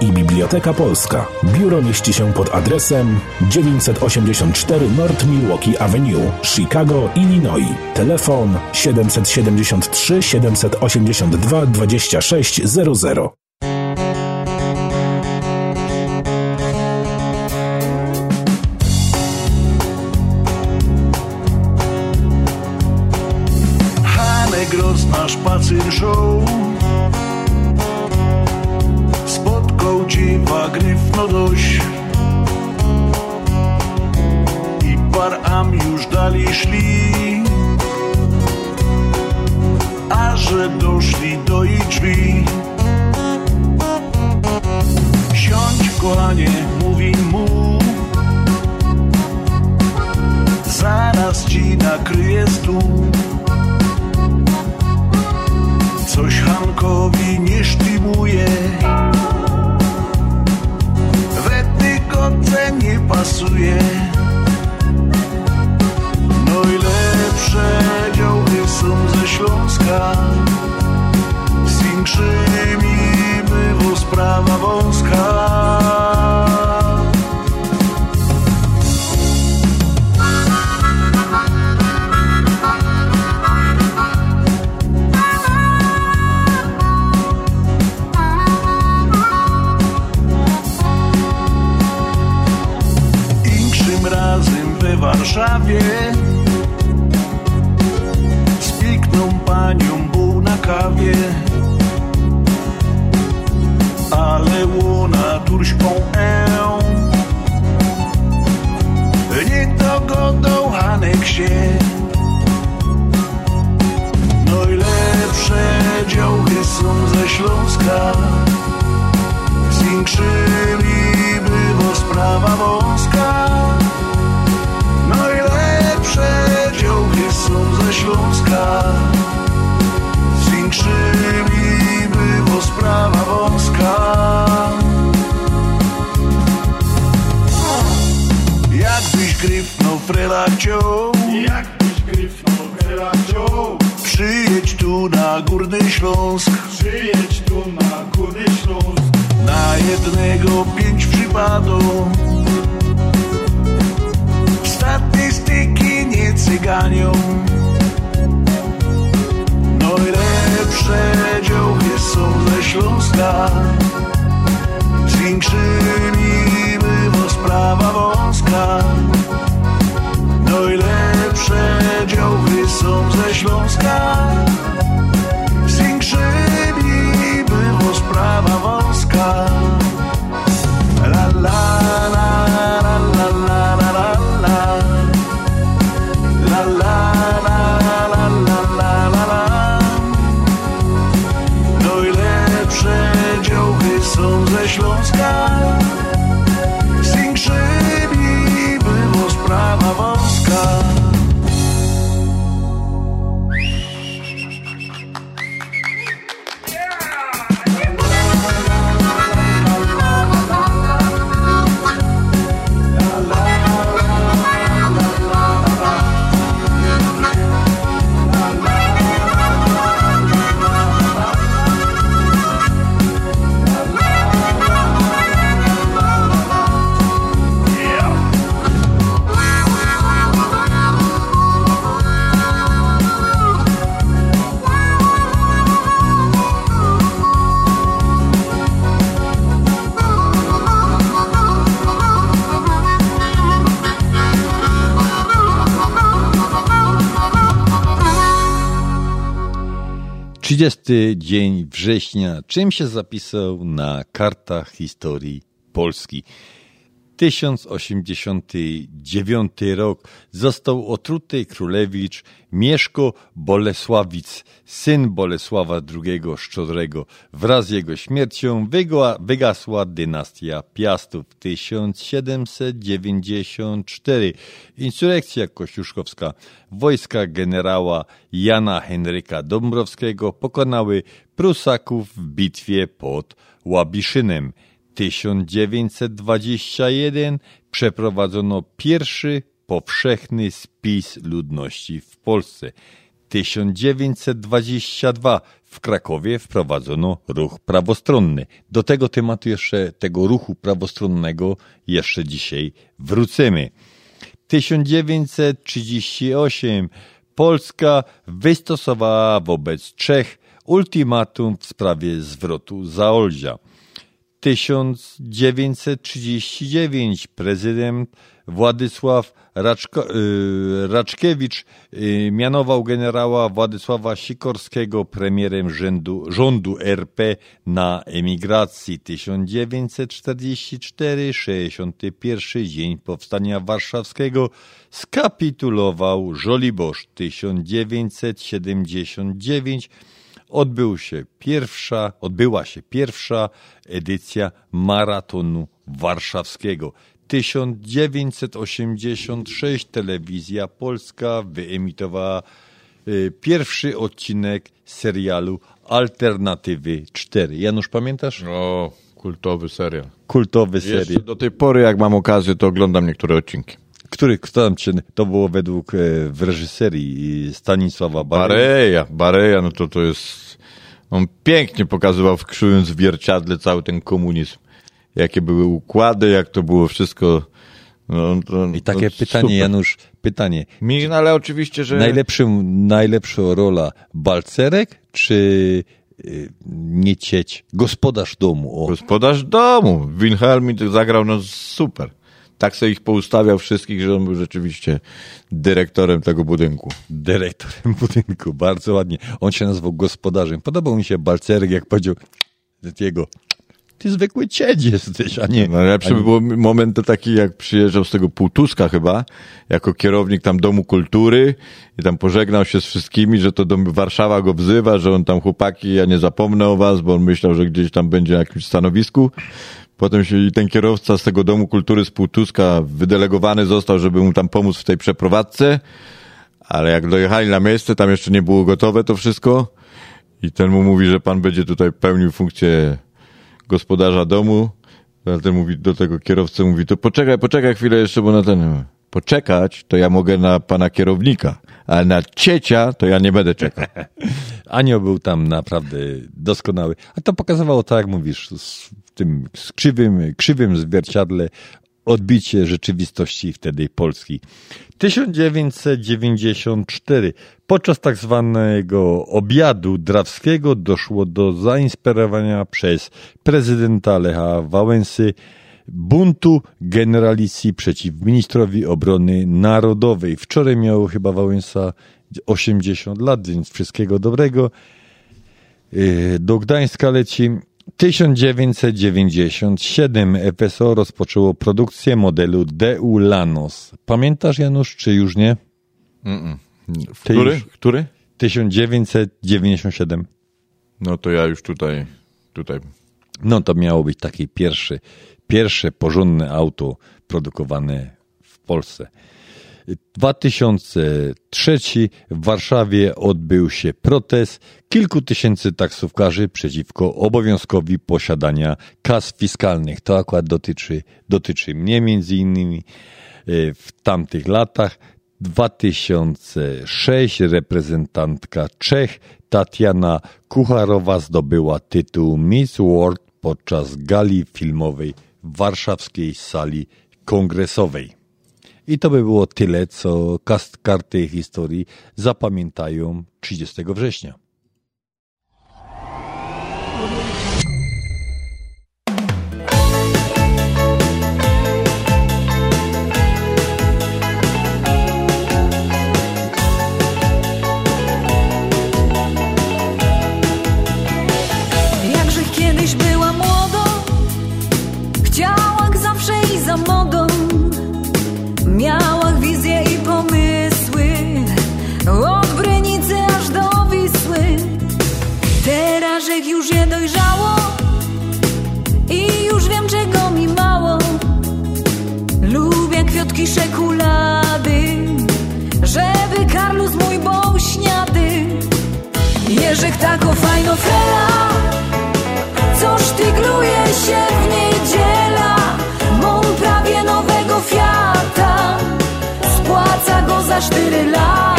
i Biblioteka Polska. Biuro mieści się pod adresem 984 North Milwaukee Avenue, Chicago, Illinois. Telefon 773 782 2600. Hanek brava voz. Września. Czym się zapisał na kartach historii Polski? 1089 rok został otruty królewicz Mieszko Bolesławic, syn Bolesława II Szczodrego. Wraz z jego śmiercią wygasła dynastia Piastów. 1794 insurrekcja kościuszkowska. Wojska generała Jana Henryka Dąbrowskiego pokonały Prusaków w bitwie pod Łabiszynem. 1921 przeprowadzono pierwszy powszechny spis ludności w Polsce. 1922 w Krakowie wprowadzono ruch prawostronny. Do tego tematu jeszcze, tego ruchu prawostronnego jeszcze dzisiaj wrócimy. 1938 Polska wystosowała wobec Czech ultimatum w sprawie zwrotu Zaolzia. 1939 prezydent Władysław Raczko, y, Raczkiewicz y, mianował generała Władysława Sikorskiego premierem rządu, rządu RP na emigracji. 1944, 61 dzień powstania warszawskiego skapitulował Żoliborz. 1979 odbył się pierwsza, odbyła się pierwsza edycja maratonu warszawskiego. 1986 telewizja polska wyemitowała y, pierwszy odcinek serialu Alternatywy 4. Janusz, pamiętasz? O, kultowy serial. Kultowy Jeszcze serial. do tej pory, jak mam okazję, to oglądam niektóre odcinki. Który, tam cię, to było według e, w reżyserii Stanisława Bareja. Bareja, Bareja, no to to jest... On pięknie pokazywał w krzywym zwierciadle cały ten komunizm. Jakie były układy, jak to było wszystko... No, to, I takie to pytanie, super. Janusz, pytanie. Mi, no ale oczywiście, że... Najlepszym, najlepsza rola Balcerek czy y, Niecieć, gospodarz domu? O. Gospodarz domu. Wilhelm zagrał no super. Tak sobie ich poustawiał wszystkich, że on był rzeczywiście dyrektorem tego budynku. Dyrektorem budynku, bardzo ładnie. On się nazywał gospodarzem. Podobał mi się Balcerek, jak powiedział jego, ty zwykły ciedź jesteś, a nie... Najlepszy a nie- by był moment to taki, jak przyjeżdżał z tego Półtuska chyba, jako kierownik tam Domu Kultury i tam pożegnał się z wszystkimi, że to dom Warszawa go wzywa, że on tam chłopaki, ja nie zapomnę o was, bo on myślał, że gdzieś tam będzie na jakimś stanowisku. Potem się i ten kierowca z tego Domu Kultury z Półtuska wydelegowany został, żeby mu tam pomóc w tej przeprowadzce, ale jak dojechali na miejsce, tam jeszcze nie było gotowe to wszystko i ten mu mówi, że pan będzie tutaj pełnił funkcję gospodarza domu. A ten mówi do tego kierowcy, mówi, to poczekaj, poczekaj chwilę jeszcze, bo na ten... Poczekać, to ja mogę na pana kierownika, ale na ciecia to ja nie będę czekał. Anioł był tam naprawdę doskonały. A to pokazywało, tak jak mówisz, tym z krzywym, zwierciadle odbicie rzeczywistości wtedy Polski. 1994. Podczas tak zwanego obiadu drawskiego doszło do zainspirowania przez prezydenta Lecha Wałęsy buntu generalicji przeciw ministrowi obrony narodowej. Wczoraj miał chyba Wałęsa 80 lat, więc wszystkiego dobrego. Yy, Do Gdańska leci. 1997 FSO rozpoczęło produkcję modelu DU Lanos. Pamiętasz Janusz, czy już nie? Mm-mm. W Ty który? już. Który? 1997. No to ja już tutaj, tutaj. No to miało być takie pierwsze, pierwsze porządne auto produkowane w Polsce. 2003 w Warszawie odbył się protest kilku tysięcy taksówkarzy przeciwko obowiązkowi posiadania kas fiskalnych. To akurat dotyczy, dotyczy mnie między innymi e, w tamtych latach. 2006 reprezentantka Czech Tatiana Kucharowa zdobyła tytuł Miss World podczas gali filmowej w warszawskiej sali kongresowej. I to by było tyle, co karty historii zapamiętają 30 września. Jerzyk tako fajno frela Co sztygluje się w niedziela Mam prawie nowego Fiata. Spłaca go za cztery lata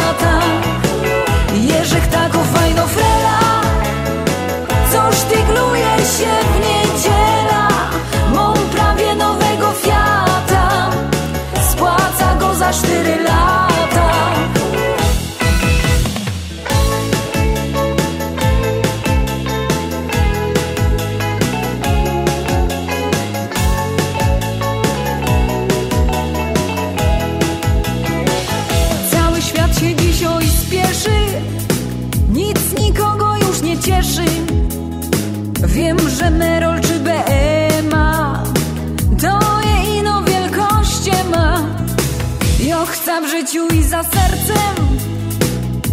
za sercem,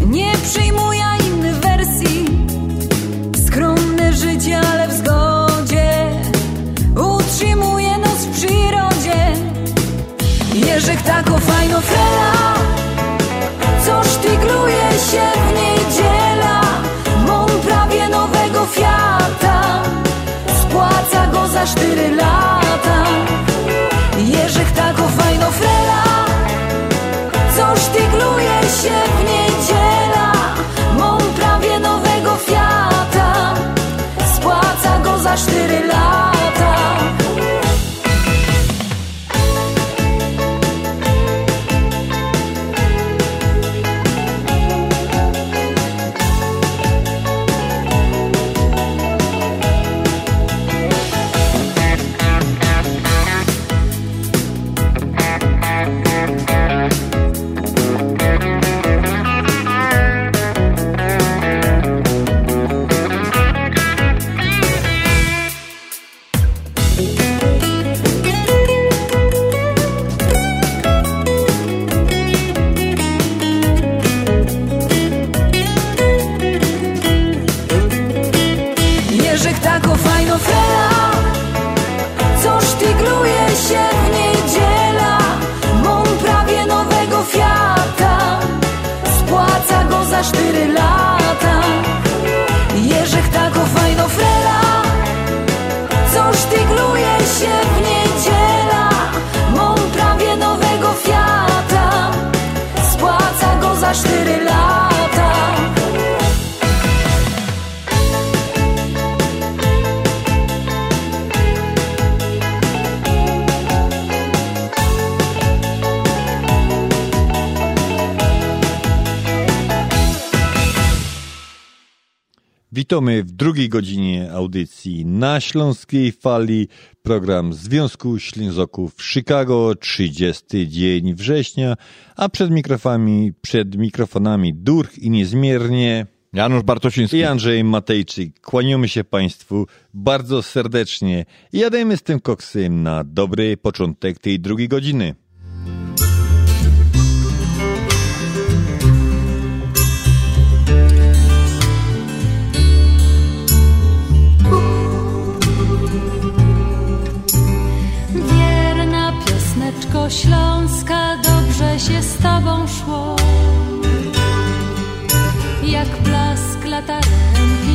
nie przyjmuję innych wersji. Skromne życie, ale w zgodzie utrzymuje nas w przyrodzie. Jerzyk tako fajno frela cztery lata Witamy w drugiej godzinie audycji na Śląskiej Fali. Program Związku Ślązoków Chicago, 30 dzień września, a przed mikrofonami, przed mikrofonami Durch i niezmiernie Janusz Bartosiński i Andrzej Matejczyk. Kłaniamy się Państwu bardzo serdecznie i jademy z tym koksem na dobry początek tej drugiej godziny.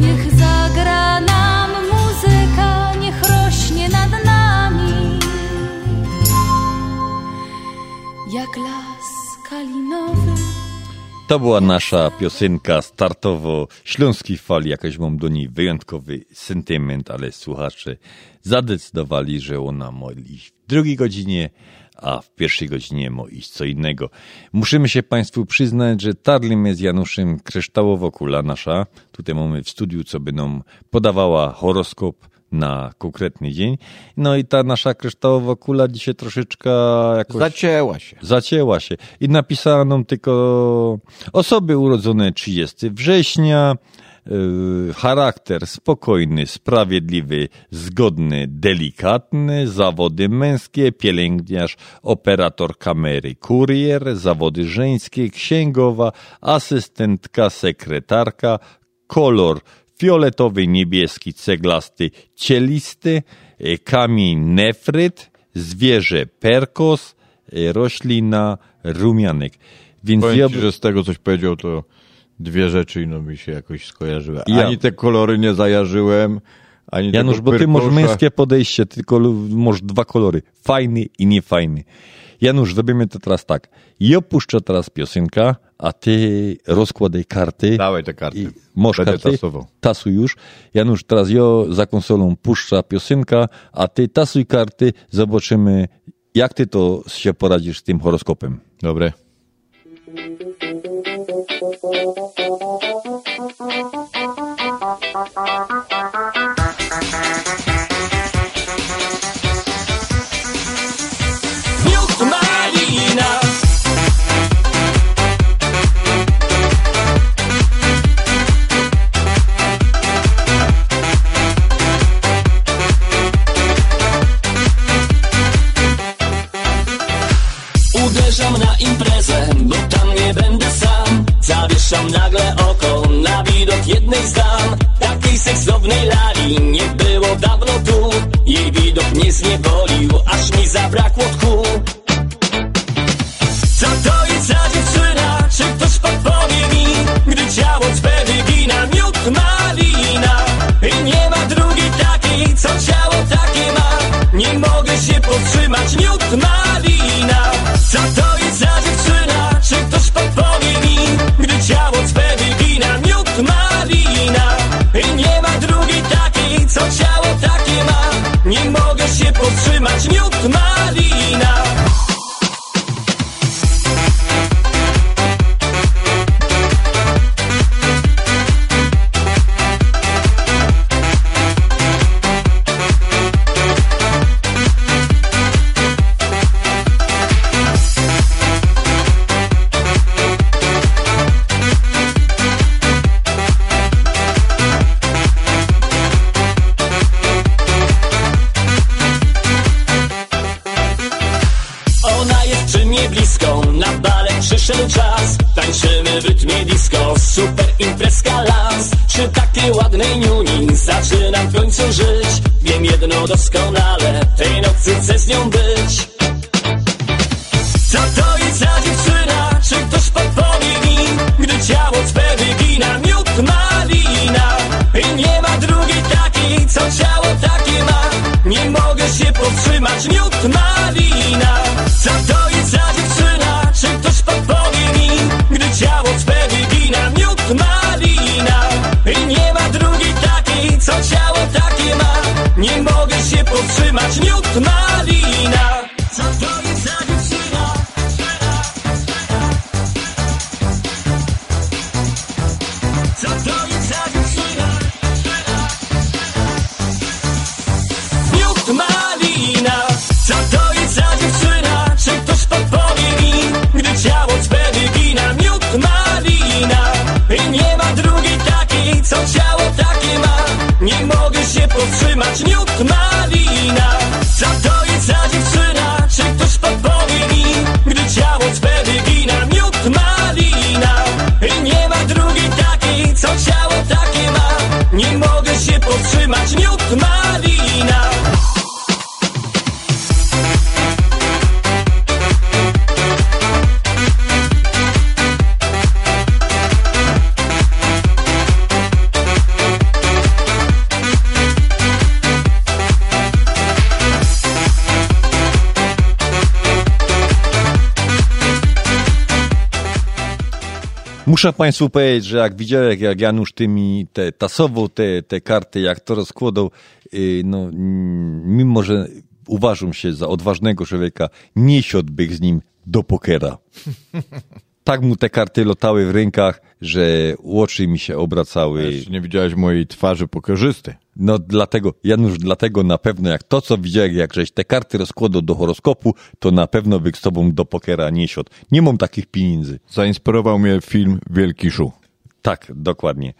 Niech zagra nam muzyka, niech rośnie nad nami. Jak las kalinowy. To była nasza piosenka startowo śląskiej fali. Jakoś mam do niej wyjątkowy sentyment, ale słuchacze zadecydowali, że ona iść w drugiej godzinie, a w pierwszej godzinie ma iść co innego. Musimy się Państwu przyznać, że tarlimy z Januszem kryształowo kula nasza. Tutaj mamy w studiu, co by nam podawała horoskop na konkretny dzień. No i ta nasza kryształowa kula dzisiaj troszeczkę jakoś... Zacięła się. Zacięła się. I napisano nam tylko osoby urodzone 30 września, charakter spokojny, sprawiedliwy, zgodny, delikatny, zawody męskie, pielęgniarz, operator kamery, kurier, zawody żeńskie, księgowa, asystentka, sekretarka, kolor fioletowy, niebieski, ceglasty, cielisty, e, kamień nefryt, zwierzę perkos, e, roślina rumianek. Więc Powiem ja ci, że z tego coś powiedział, to dwie rzeczy no mi się jakoś skojarzyły. Ja- Ani te kolory nie zajarzyłem, ani Janusz, bo ty masz męskie podejście, tylko masz dwa kolory. Fajny i niefajny. Janusz, zrobimy to teraz tak. Ja puszczę teraz piosenkę, a ty rozkładaj karty. Dawaj te karty. Masz Będę karty? tasował. Tasuj już. Janusz, teraz ja za konsolą puszcza piosenka, a ty tasuj karty. Zobaczymy, jak ty to się poradzisz z tym horoskopem. Dobre. Zawieszam nagle oko na widok jednej z dam. Takiej seksownej lali nie było dawno tu. Jej widok mnie zniewolił, aż mi zabrakło tchu ciało takie ma. Nie mogę się powstrzymać. Miód malina. Co to Muszę Państwu powiedzieć, że jak widziałem, jak Janusz tymi te, tasował te, te karty, jak to rozkładał, yy, no, mm, mimo że uważam się za odważnego człowieka, nie siadłbym z nim do pokera. Tak mu te karty lotały w rękach, że oczy mi się obracały. Jeszcze nie widziałeś mojej twarzy pokerzysty. No dlatego, Janusz, dlatego na pewno jak to, co widziałem, jak żeś te karty rozkładał do horoskopu, to na pewno by z tobą do pokera nie siadł. Nie mam takich pieniędzy. Zainspirował mnie film Wielki Szu. Tak, dokładnie.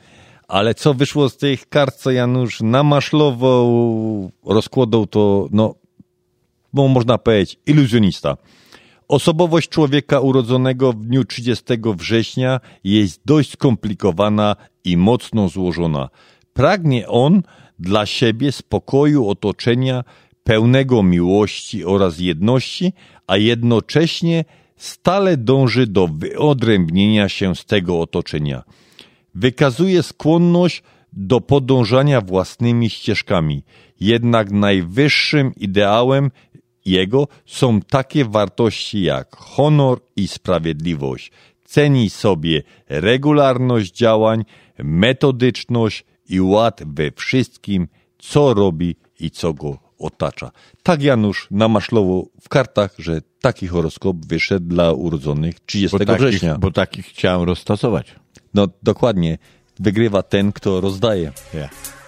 Ale co wyszło z tych kart, co Janusz namaszlował, rozkładał, to no, bo można powiedzieć, iluzjonista. Osobowość człowieka urodzonego w dniu 30 września jest dość skomplikowana i mocno złożona. Pragnie on dla siebie spokoju otoczenia, pełnego miłości oraz jedności, a jednocześnie stale dąży do wyodrębnienia się z tego otoczenia. Wykazuje skłonność do podążania własnymi ścieżkami, jednak najwyższym ideałem jego są takie wartości jak honor i sprawiedliwość. Ceni sobie regularność działań, metodyczność i ład we wszystkim, co robi i co go otacza. Tak Janusz namaszlował w kartach, że taki horoskop wyszedł dla urodzonych 30 Bo takich, września. bo takich chciałem roztasować. No dokładnie. Wygrywa ten, kto rozdaje. Yeah.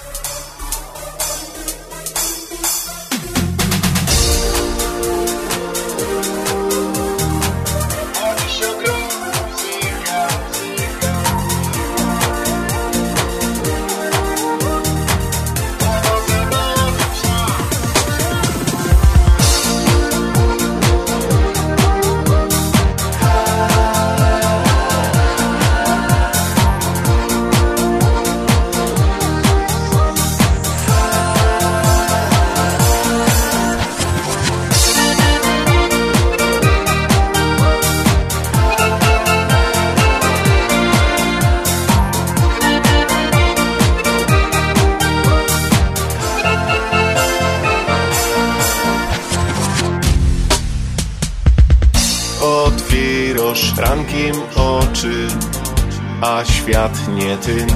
A świat nie tym.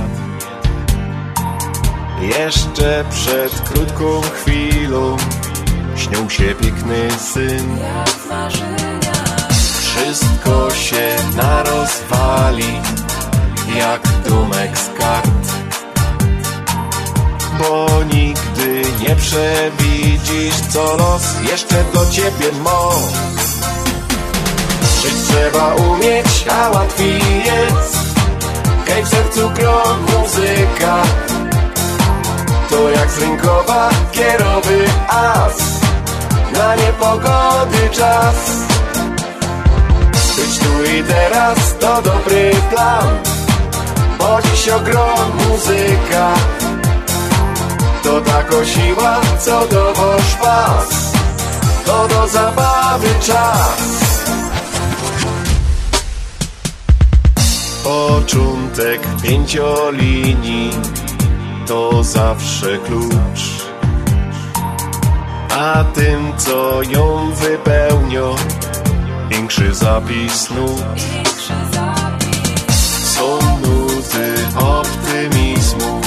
Jeszcze przed krótką chwilą śnił się piękny syn. Wszystko się narozwali jak domek z kart. Bo nigdy nie przewidzisz, co los jeszcze do ciebie ma. Żyć trzeba umieć, a łatwiej jest. Kaj w sercu gro muzyka. To jak z rynkowa kierowy as. Na niepogody czas. Być tu i teraz to dobry plan. Bo dziś ogrom muzyka. To tako siła, co dowoż pas. To do zabawy czas. Początek pięciolinii to zawsze klucz. A tym, co ją wypełnia, większy zapis nut. Są nuty optymizmu,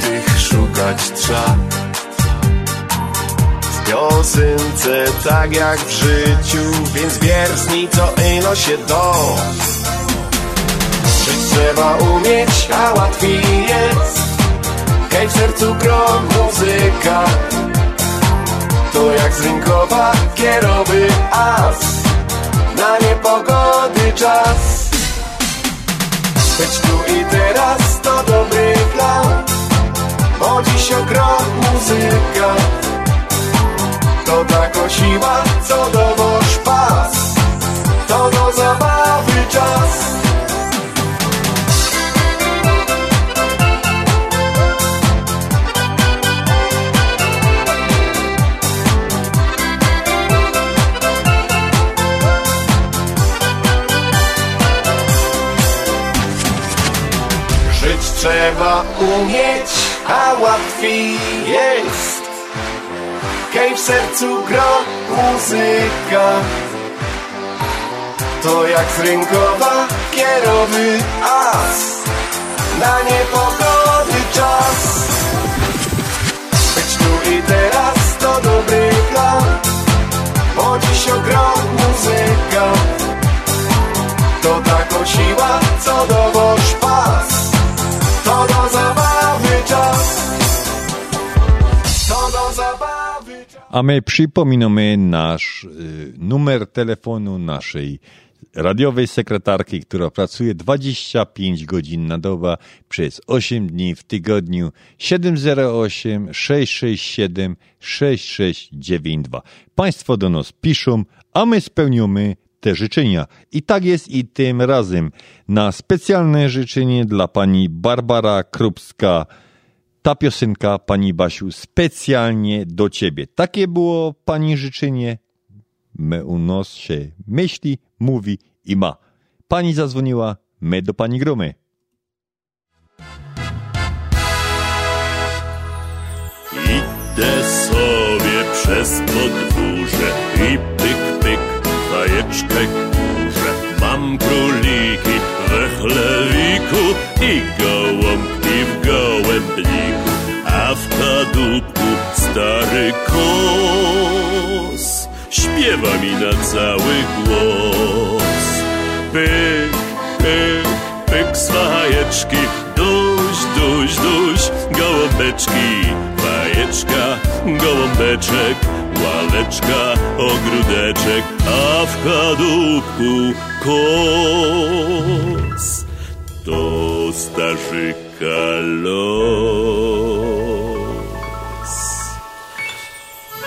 tych szukać trzeba. W piosence tak jak w życiu, więc wiersni co ino się do. Trzeba umieć, a łatwiej jest. Hej w sercu gro muzyka. To jak z rynkowa kierowy as. Na niepogody czas. Być tu i teraz to dobry plan. Bo dziś ogrom muzyka. To tako siła, co dowoż pas. To do zabawy czas. Trzeba umieć, a łatwiej jest. Kej w sercu gro muzyka. To jak z rynkowa kierowy as. Na niepogody czas. Być tu i teraz to dobry plan. Bo dziś ogrom muzyka. To tako siła, co dowoż pas. Zabawy czas. Zabawy czas. A my przypominamy nasz y, numer telefonu naszej radiowej sekretarki, która pracuje 25 godzin na dobę przez 8 dni w tygodniu 708 667 6692. Państwo do nas piszą, a my spełniamy te życzenia. I tak jest i tym razem na specjalne życzenie dla pani Barbara Krupska ta piosenka, pani Basiu, specjalnie do ciebie. Takie było pani życzenie. My u nas się myśli, mówi i ma. Pani zadzwoniła, my do pani gromy. Idę sobie przez podwórze i fajeczkę kurzę. Mam króliki we chlewiku i gołąbki w gołębniku, a w kadłubku stary kos śpiewa mi na cały głos. Pyk, pyk, pyk z fajeczki, duś, duś, duś, gołąbeczki, fajeczka, gołąbeczek, ławeczka, ogródeczek, a w kadłubku kos. To starzyka los.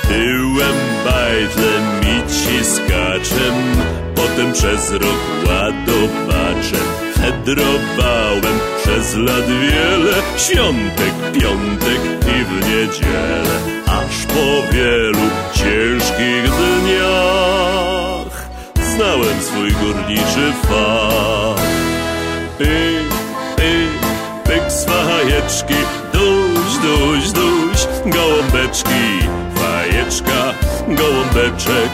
Byłem bajtlem i ciskaczem, potem przez rok ładowaczem. Fedrowałem przez lat wiele, świątek, piątek i w niedzielę, aż po wielu ciężkich dniach znałem swój górniczy fach. Pyk, pyk, pyk z fajeczki, duś, duś, duś, gołąbeczki, fajeczka, gołąbeczek,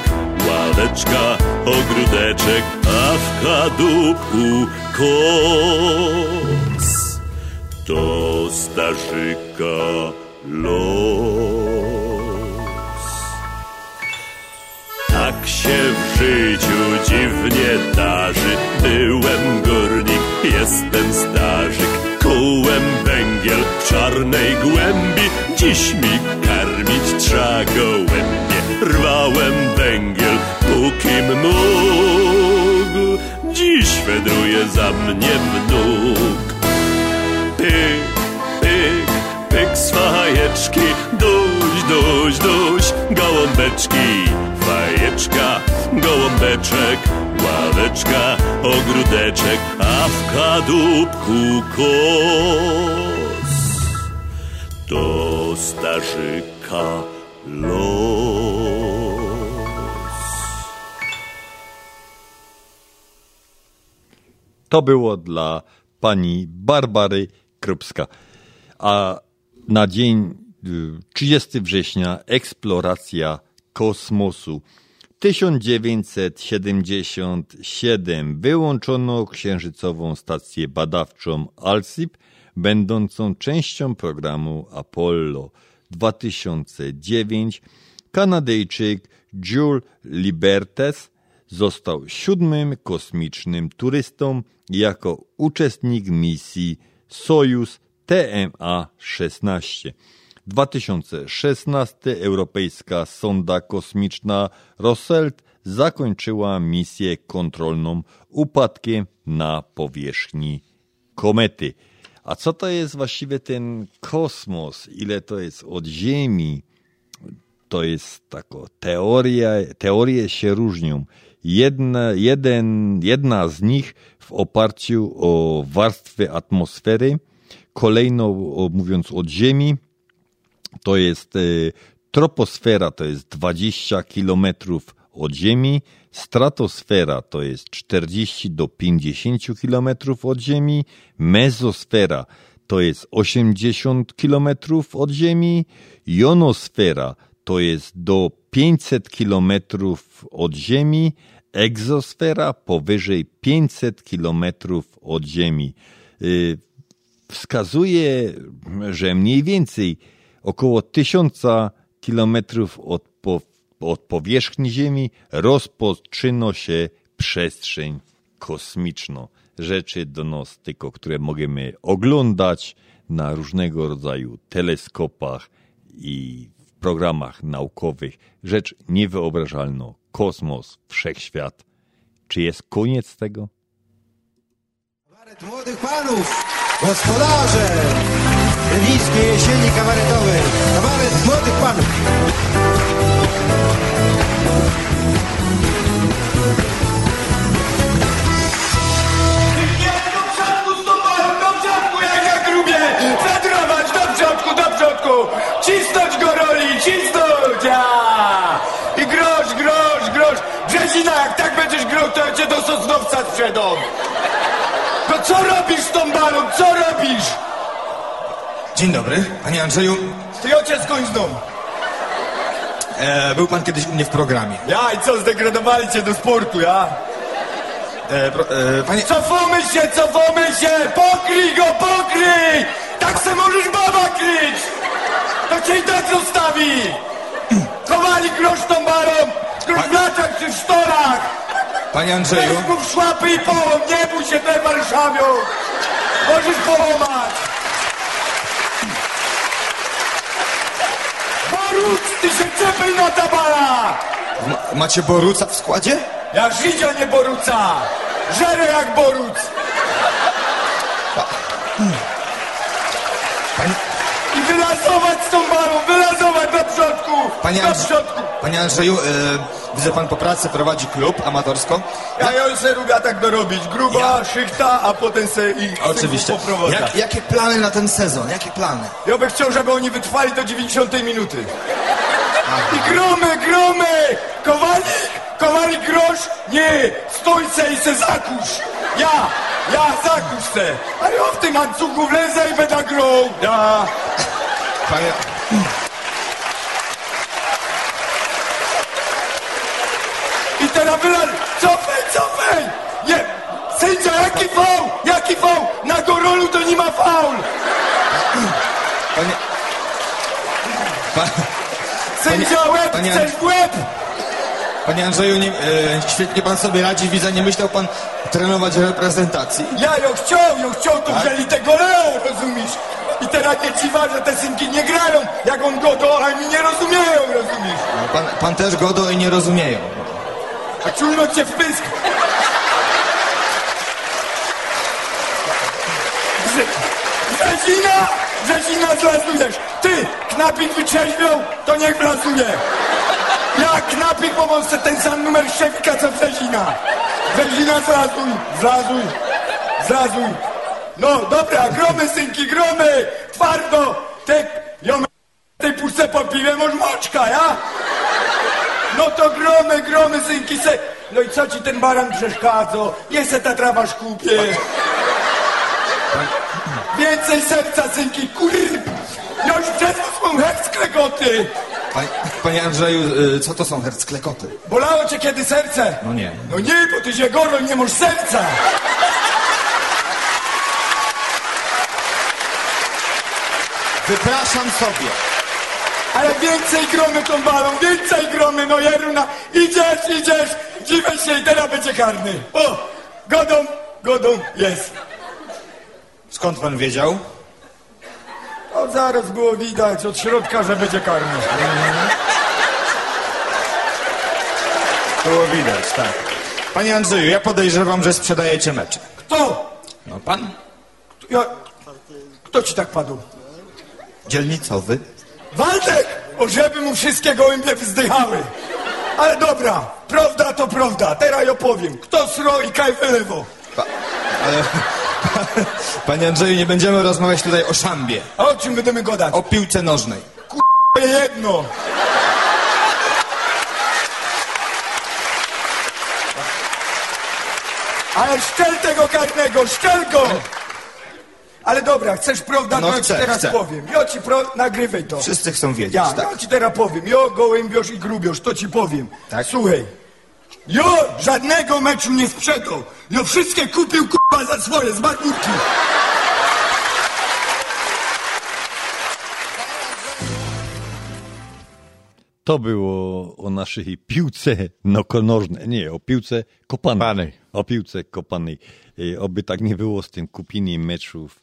ławeczka, ogródeczek, a w kadłubku kos. To starzyka los. Tak się w życiu dziwnie darzy. Byłem górnik, jestem starzyk. Kułem węgiel w czarnej głębi. Dziś mi karmić trza gołębie. Rwałem węgiel, pókim mógł. Dziś wędruje za mnie wnuk. Pyk, pyk, pyk z fajeczki, duś, duś, duś, gołąbeczki, fajeczka, gołąbeczek, ławeczka, ogródeczek, a w kadłubku kos. To starzyka los. To było dla pani Barbary Krupska. A na dzień y, 30 września eksploracja kosmosu. 1977 wyłączono księżycową stację badawczą ALSIP, będącą częścią programu Apollo. 2009 Kanadyjczyk Jules Libertes został siódmym kosmicznym turystą jako uczestnik misji Sojus TMA-16. 2016 europejska sonda kosmiczna Roselt zakończyła misję kontrolną upadkiem na powierzchni komety. A co to jest właściwie ten kosmos? Ile to jest od Ziemi? To jest taka teoria, teorie się różnią. Jedna, jeden, jedna z nich w oparciu o warstwy atmosfery, kolejno o, mówiąc od Ziemi, to jest e, troposfera, to jest 20 kilometrów od Ziemi, stratosfera to jest 40 do 50 kilometrów od Ziemi, mezosfera to jest 80 kilometrów od Ziemi, jonosfera to jest do 500 kilometrów od Ziemi, egzosfera powyżej 500 kilometrów od Ziemi. Y, Wskazuje, że mniej więcej około 1000 kilometrów od, po, od powierzchni Ziemi rozpoczyna się przestrzeń kosmiczna. Rzeczy do nas tylko, które możemy oglądać na różnego rodzaju teleskopach i programach naukowych. Rzecz niewyobrażalna. Kosmos, wszechświat. Czy jest koniec tego? Młodych panów, gospodarze Niskiej jesieni kabaretowej Kabaret młodych panów będziesz grał, to ja cię do Sosnowca sprzedam! No co robisz z tą balą, co robisz? Dzień dobry, panie Andrzeju Ty ojciec koń z domu. e, Był pan kiedyś u mnie w programie Ja i co, zdegradowali cię do sportu, ja? e, pro, e, Panie... Cofamy się, cofamy się! Pokryj go, pokryj! Tak se możesz baba kryć! To cię i tak zostawi! Chowali grosz tą grosz w laczach czy w sztorach! Panie Andrzeju Weź szłapy i połom, nie bój się tej Warszawią! Możesz połamać! Boruc, ty się czepaj na tabala! ma, Macie Boruca w składzie? Ja Żydzia nie Boruca! Żerę jak Boruc! I wylasować z tą barą, wylasować do przodku! Panie, Andrze... Panie Andrzeju, e, widzę pan po pracy prowadzi klub amatorsko Ja, ja już se lubię tak dorobić. Gruba, szychta, a potem se i Oczywiście. Jak, jakie plany na ten sezon? Jakie plany? Ja bym chciał, żeby oni wytrwali do 90 minuty. I gromy, gromy! Kowalik, kowalik grosz? Nie! Stój se i se zakusz! Ja, ja zakusz se! A ja w tym łańcuchu wlezę i będę grał! Ja! Panie... teraz. Cofaj, cofaj! Nie! Sędzia, jaki faul? Jaki faul? Na Gorolu to nie ma faul! Panie... Pa... Sędzia, łeb, panie- chcesz w łeb! Panie Andrzeju, nie, e, świetnie pan sobie radzi, widzę, nie myślał pan trenować reprezentacji. Ja ją chciał, ją chciał, to Tak? wzięli tego Leo, rozumiesz? I teraz nie dziwa, że te synki nie grają, jak on godo, a oni nie rozumieją, rozumiesz? No, Pan, pan też godo i nie rozumieją. A czulno cię w pysk. Brzezina! Brzezina zlazujesz! Ty, knapik wytrzeźwiał, to niech blazuje! Ja knapik pomocę ten sam numer szefika co Brzezina! Brzezina zlazuj, zlazuj, zlazuj! No dobra, gromy synki, gromy! Twardo! Ty, ją tej puszce po piwie masz moczka, ja? No to gromy, gromy, synki se... No i co ci ten baran przeszkadza? Nie se ta trawa szkupie. Więcej serca, synki, kur... Ja już przez to klekoty. Panie, panie Andrzeju, e, co to są hercklekoty? Bolało cię kiedy serce? No nie. No nie, bo ty się gorol, nie masz serca. Wypraszam sobie. Ale więcej gromy tą balą, więcej gromy, no Jeruna. Idziesz, idziesz, dziwę się i teraz będzie karny. O, godą, godą, jest. Skąd pan wiedział? O, zaraz było widać od środka, że będzie karny. Było widać, tak. Panie Andrzeju, ja podejrzewam, że sprzedajecie mecze. Kto? No pan? Ja... Kto ci tak padł? Dzielnicowy. Waldek! O, żeby mu wszystkie gołębie wzdychały. Ale dobra, prawda to prawda, teraz ja opowiem. Kto sro i kaj wylewo? Ale... Panie Andrzeju, nie będziemy rozmawiać tutaj o szambie. A o czym będziemy gadać? O piłce nożnej. K***a jedno. Ale szczel tego karnego, szczel go! Ale dobra, chcesz prawda, No to ja chcę, ci teraz chcę. powiem. Ja ci pro... nagrywaj to. Wszyscy chcą wiedzieć, Ja, tak. ja ci teraz powiem. Jo, gołębiosz i grubiosz, to ci powiem. Tak? Słuchaj. Jo, żadnego meczu nie sprzedał. Jo, wszystkie kupił kurwa za swoje, z bagurki. To było o naszej piłce nokonożnej, nie, o piłce kopanej. O piłce kopanej. E, Oby tak nie było z tym kupieniem meczów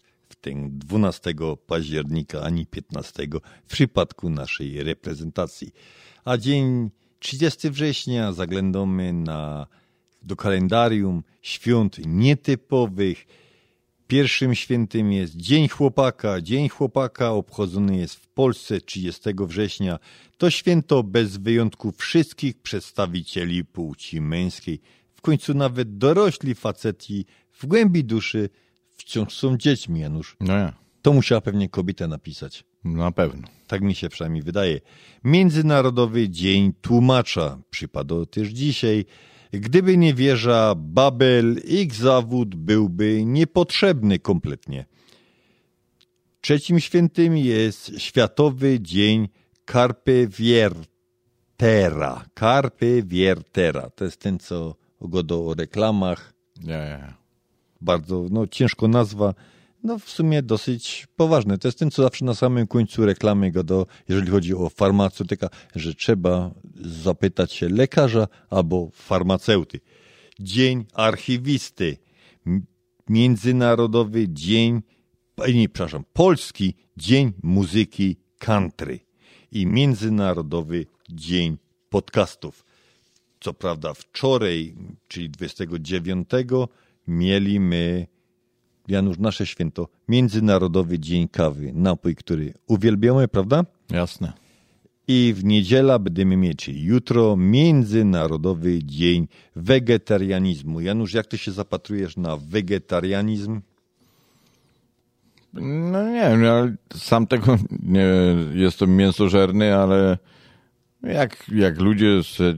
ten 12 października ani 15 w przypadku naszej reprezentacji. A dzień 30 września zaglądamy na, do kalendarium świąt nietypowych. Pierwszym świętym jest Dzień Chłopaka. Dzień Chłopaka obchodzony jest w Polsce 30 września. To święto bez wyjątku wszystkich przedstawicieli płci męskiej. W końcu nawet dorośli faceci w głębi duszy wciąż są dziećmi, Janusz. No ja. To musiała pewnie kobieta napisać. Na pewno. Tak mi się przynajmniej wydaje. Międzynarodowy Dzień Tłumacza przypadał też dzisiaj. Gdyby nie wieża Babel, ich zawód byłby niepotrzebny kompletnie. Trzecim świętym jest Światowy Dzień Carpe Viertera. Carpe Viertera. To jest ten, co godo o reklamach. Ja, ja, ja. Bardzo no, ciężko nazwa. No w sumie dosyć poważne. To jest ten, co zawsze na samym końcu reklamy godo, jeżeli chodzi o farmaceutyka, że trzeba zapytać się lekarza albo farmaceuty. Dzień archiwisty. Międzynarodowy Dzień, e, nie, przepraszam, Polski Dzień Muzyki Country i Międzynarodowy Dzień Podcastów. Co prawda wczoraj, czyli 29, mieli my, Janusz, nasze święto, Międzynarodowy Dzień Kawy, napój, który uwielbiamy, prawda? Jasne. I w niedziela będziemy mieć, jutro, Międzynarodowy Dzień Wegetarianizmu. Janusz, jak ty się zapatrujesz na wegetarianizm? No nie wiem, ja sam tego nie jestem mięsożerny, ale jak, jak ludzie se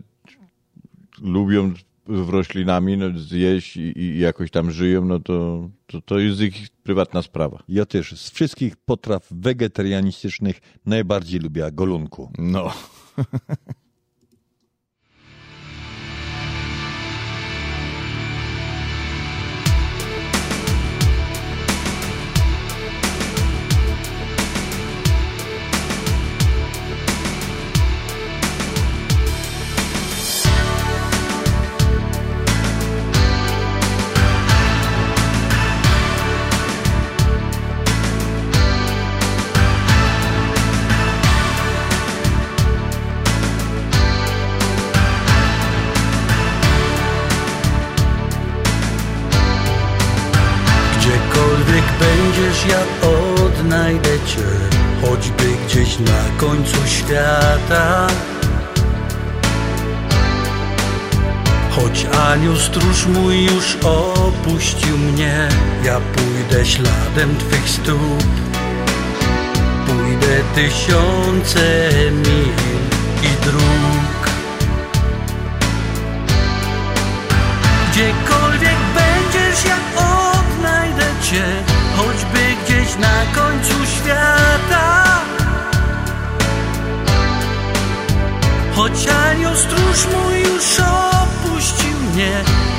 lubią w roślinami no, zjeść i, i jakoś tam żyją, no to, to, to jest ich prywatna sprawa. Ja też z wszystkich potraw wegetarianistycznych najbardziej lubię golunku. No. będziesz, ja odnajdę cię, choćby gdzieś na końcu świata. Choć anioł stróż mój już opuścił mnie, ja pójdę śladem Twych stóp. Pójdę tysiące mil i dróg. Cię, choćby gdzieś na końcu świata. Choć anioł stróż mój już opuścił mnie,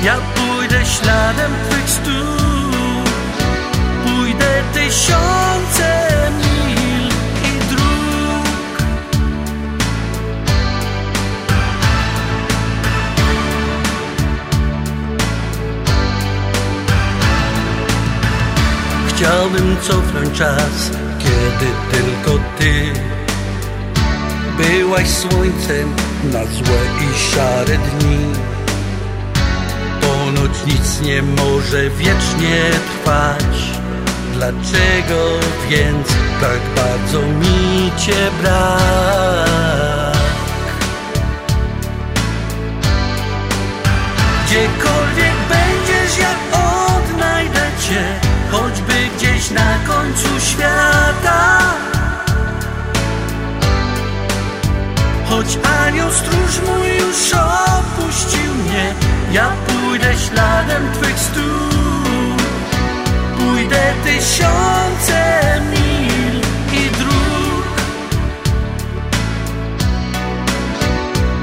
ja pójdę śladem Twych stóp. Pójdę tysiące Chciałbym cofnąć czas, kiedy tylko Ty Byłaś słońcem na złe i szare dni. Ponoć nic nie może wiecznie trwać. Dlaczego więc tak bardzo mi Cię brak? Gdziekolwiek będziesz, ja odnajdę Cię gdzieś na końcu świata. Choć anioł stróż mój już opuścił mnie Ja pójdę śladem Twych stóp. Pójdę tysiące mil i dróg.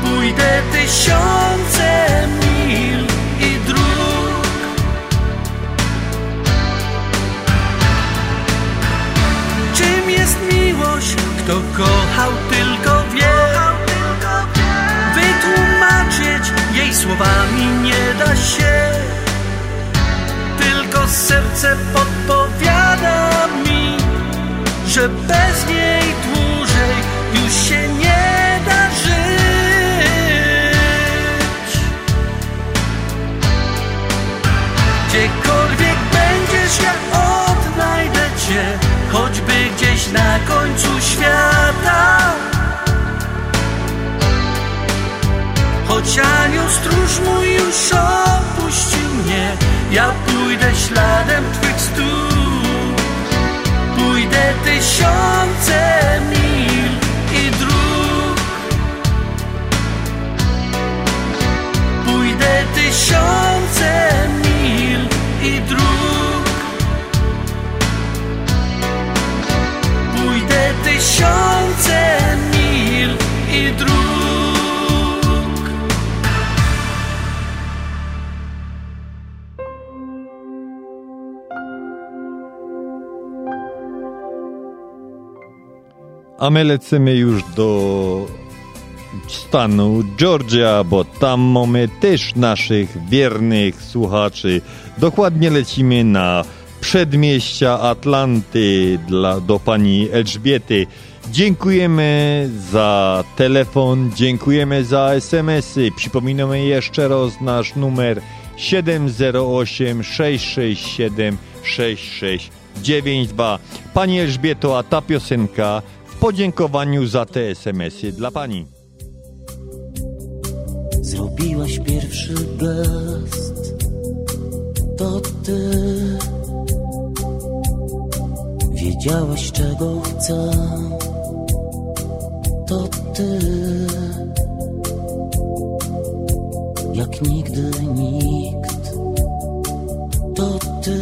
Pójdę tysiące mil miłość? Kto kochał tylko wie. Wytłumaczyć jej słowami nie da się. Tylko serce podpowiada mi Że bez niej dłużej już się nie da żyć. Gdziekolwiek będziesz, ja odnajdę Cię Choćby gdzieś na końcu świata. Choć anioł stróż mój już opuścił mnie Ja pójdę śladem Twych stóp. Pójdę tysiące mil i dróg. Pójdę tysiące mil i dróg Pójdę tysiące mil i dróg A my lecimy już do stanu Georgia, bo tam mamy też naszych wiernych słuchaczy. Dokładnie lecimy na przedmieścia Atlanty dla, do pani Elżbiety. Dziękujemy za telefon, dziękujemy za SMS-y. Przypominamy jeszcze raz nasz numer 708 667 6692. Pani Elżbieto, a ta piosenka w podziękowaniu za te SMS-y dla pani. Zrobiłaś pierwszy gest To ty Wiedziałaś czego chcę. To ty. Jak nigdy nikt. To ty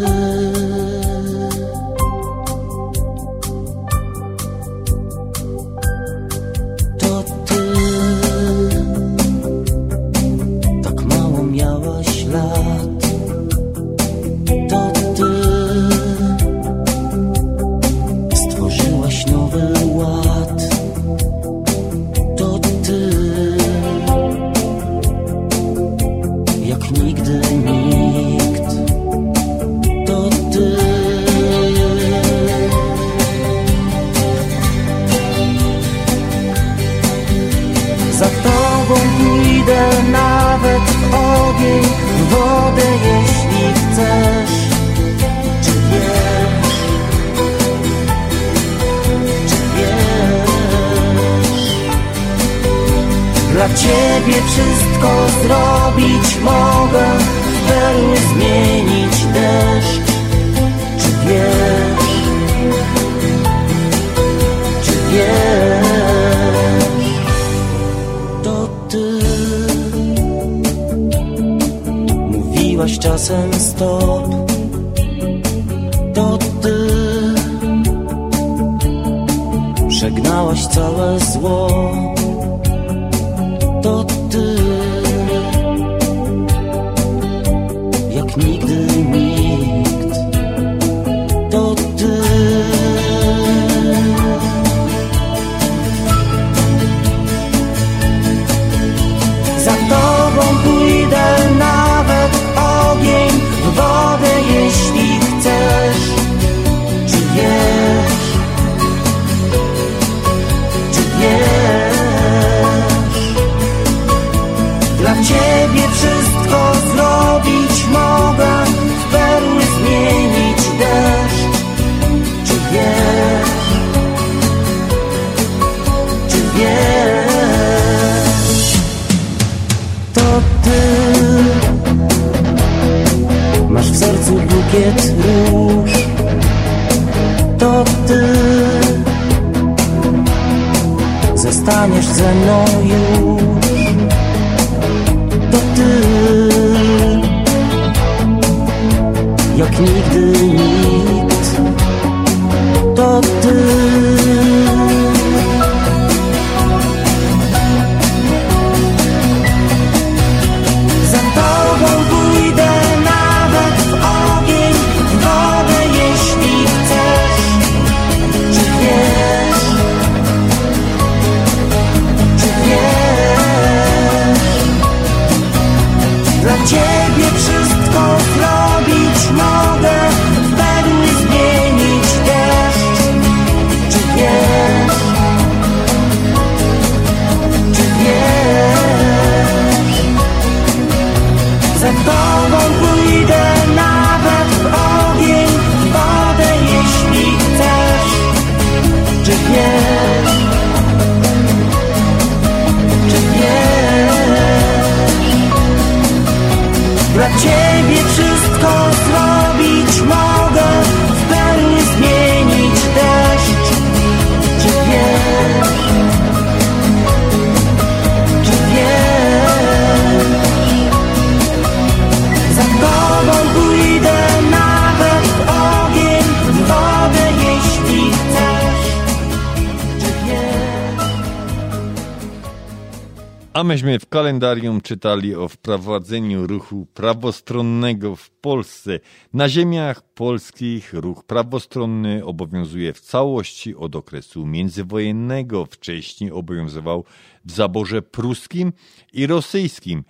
myśmy w kalendarium czytali o wprowadzeniu ruchu prawostronnego w Polsce. Na ziemiach polskich ruch prawostronny obowiązuje w całości od okresu międzywojennego. Wcześniej obowiązywał w zaborze pruskim i rosyjskim.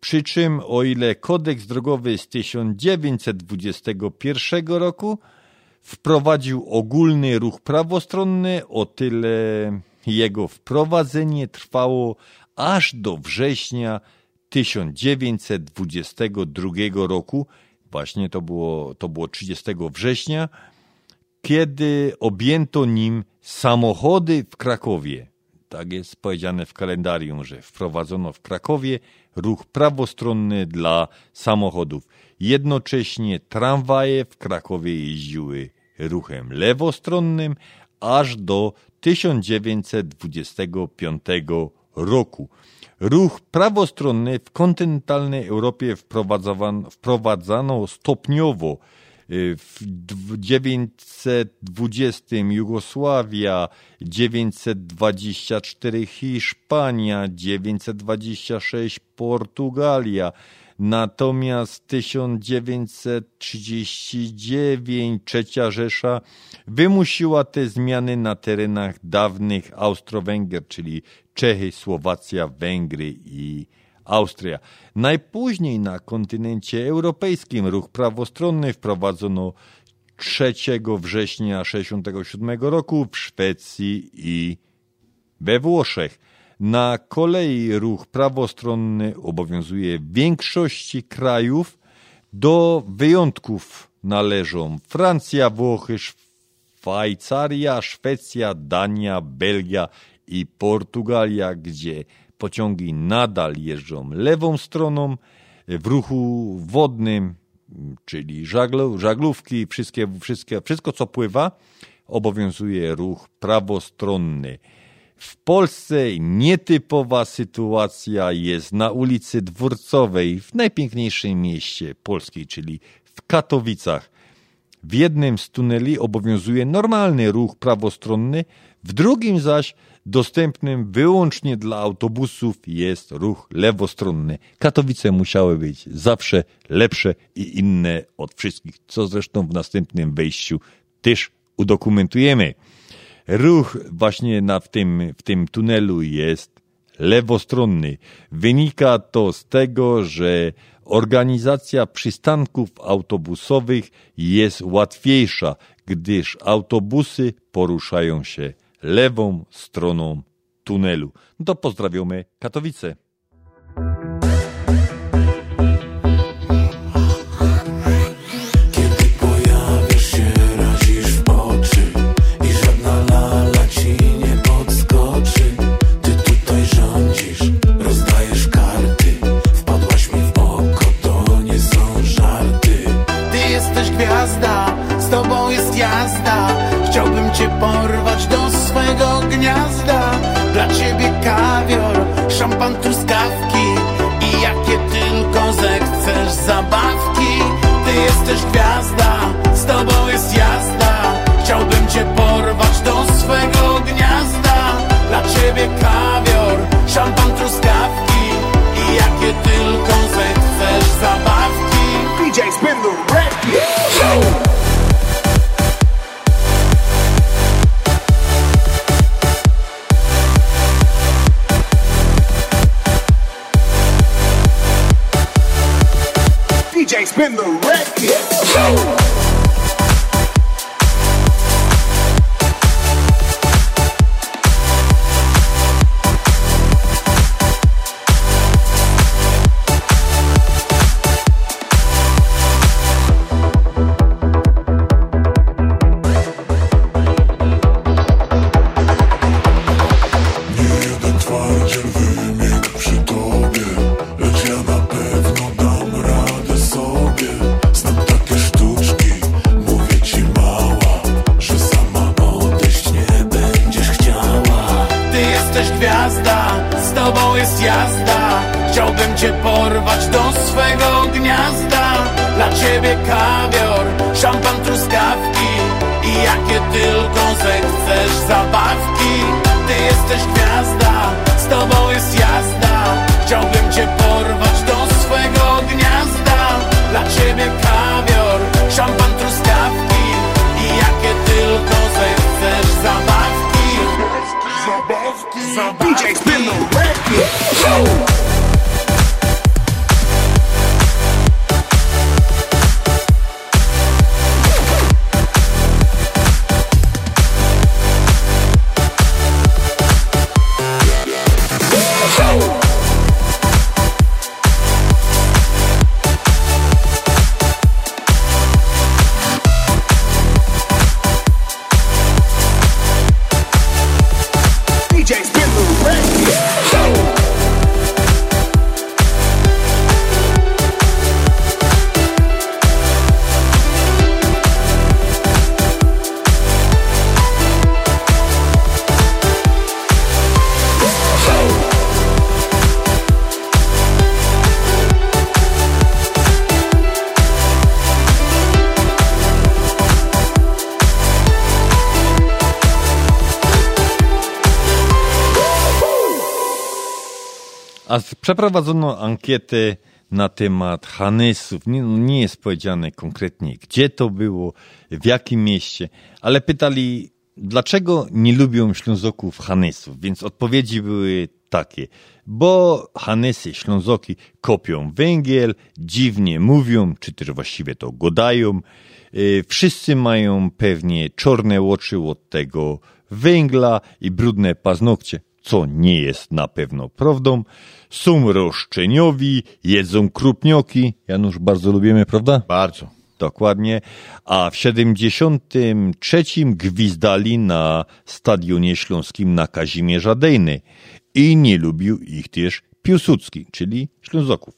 Przy czym, o ile kodeks drogowy z 1921 roku wprowadził ogólny ruch prawostronny, o tyle jego wprowadzenie trwało aż do września 1922 roku. Właśnie to było, to było 30 września, kiedy objęto nim samochody w Krakowie. Tak jest powiedziane w kalendarium, że wprowadzono w Krakowie ruch prawostronny dla samochodów. Jednocześnie tramwaje w Krakowie jeździły ruchem lewostronnym aż do 1925 roku. Ruch prawostronny w kontynentalnej Europie wprowadzano, stopniowo. Y, W dw- 920 Jugosławia, 924 Hiszpania, 926 Portugalia, natomiast 1939 Trzecia Rzesza wymusiła te zmiany na terenach dawnych Austro-Węgier, czyli Czechy, Słowacja, Węgry i Austria. Najpóźniej na kontynencie europejskim ruch prawostronny wprowadzono 3 września 1967 roku w Szwecji i we Włoszech. Na kolei ruch prawostronny obowiązuje w większości krajów. Do wyjątków należą Francja, Włochy, Szwajcaria, Szwecja, Dania, Belgia i Portugalia, gdzie pociągi nadal jeżdżą lewą stroną w ruchu wodnym, czyli żaglówki, wszystkie, wszystkie, wszystko co pływa, obowiązuje ruch prawostronny. W Polsce nietypowa sytuacja jest na ulicy Dworcowej, w najpiękniejszym mieście Polski, czyli w Katowicach. W jednym z tuneli obowiązuje normalny ruch prawostronny, w drugim zaś dostępnym wyłącznie dla autobusów jest ruch lewostronny. Katowice musiały być zawsze lepsze i inne od wszystkich, co zresztą w następnym wejściu też udokumentujemy. Ruch właśnie na, w, tym, w tym tunelu jest lewostronny. Wynika to z tego, że organizacja przystanków autobusowych jest łatwiejsza, gdyż autobusy poruszają się lewą stroną tunelu. To pozdrawiamy Katowice. Przeprowadzono ankietę na temat Hanesów. Nie, no nie jest powiedziane konkretnie, gdzie to było, w jakim mieście, ale pytali, dlaczego nie lubią Ślązoków Hanesów. Więc odpowiedzi były takie. Bo Hanesy, Ślązoki kopią węgiel, dziwnie mówią, czy też właściwie to godają. Y, Wszyscy mają pewnie czarne oczy od tego węgla i brudne paznokcie, co nie jest na pewno prawdą. Są roszczeniowi, jedzą krupnioki. Janusz, bardzo lubimy, prawda? Bardzo. dokładnie, a w 73 gwizdali na Stadionie Śląskim na Kazimierza Dejny i nie lubił ich też Piłsudski, czyli Ślązoków.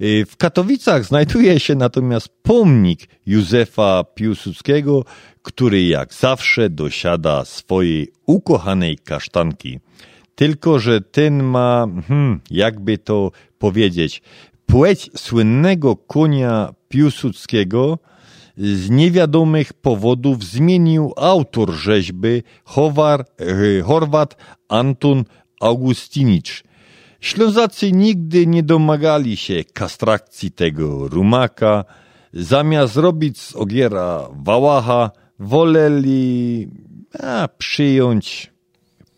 Y, W Katowicach znajduje się natomiast pomnik Józefa Piłsudskiego, który jak zawsze dosiada swojej ukochanej kasztanki. Tylko, że ten ma, hmm, jakby to powiedzieć, płeć słynnego konia Piłsudskiego z niewiadomych powodów zmienił autor rzeźby Howar, y, Horwat Anton Augustinicz. Ślązacy nigdy nie domagali się kastrakcji tego rumaka. Zamiast robić z ogiera wałacha, woleli a, przyjąć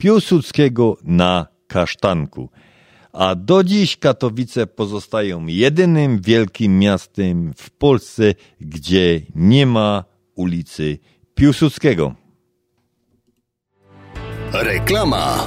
Piłsudskiego na kasztanku. A do dziś Katowice pozostają jedynym wielkim miastem w Polsce, gdzie nie ma ulicy Piłsudskiego. Reklama.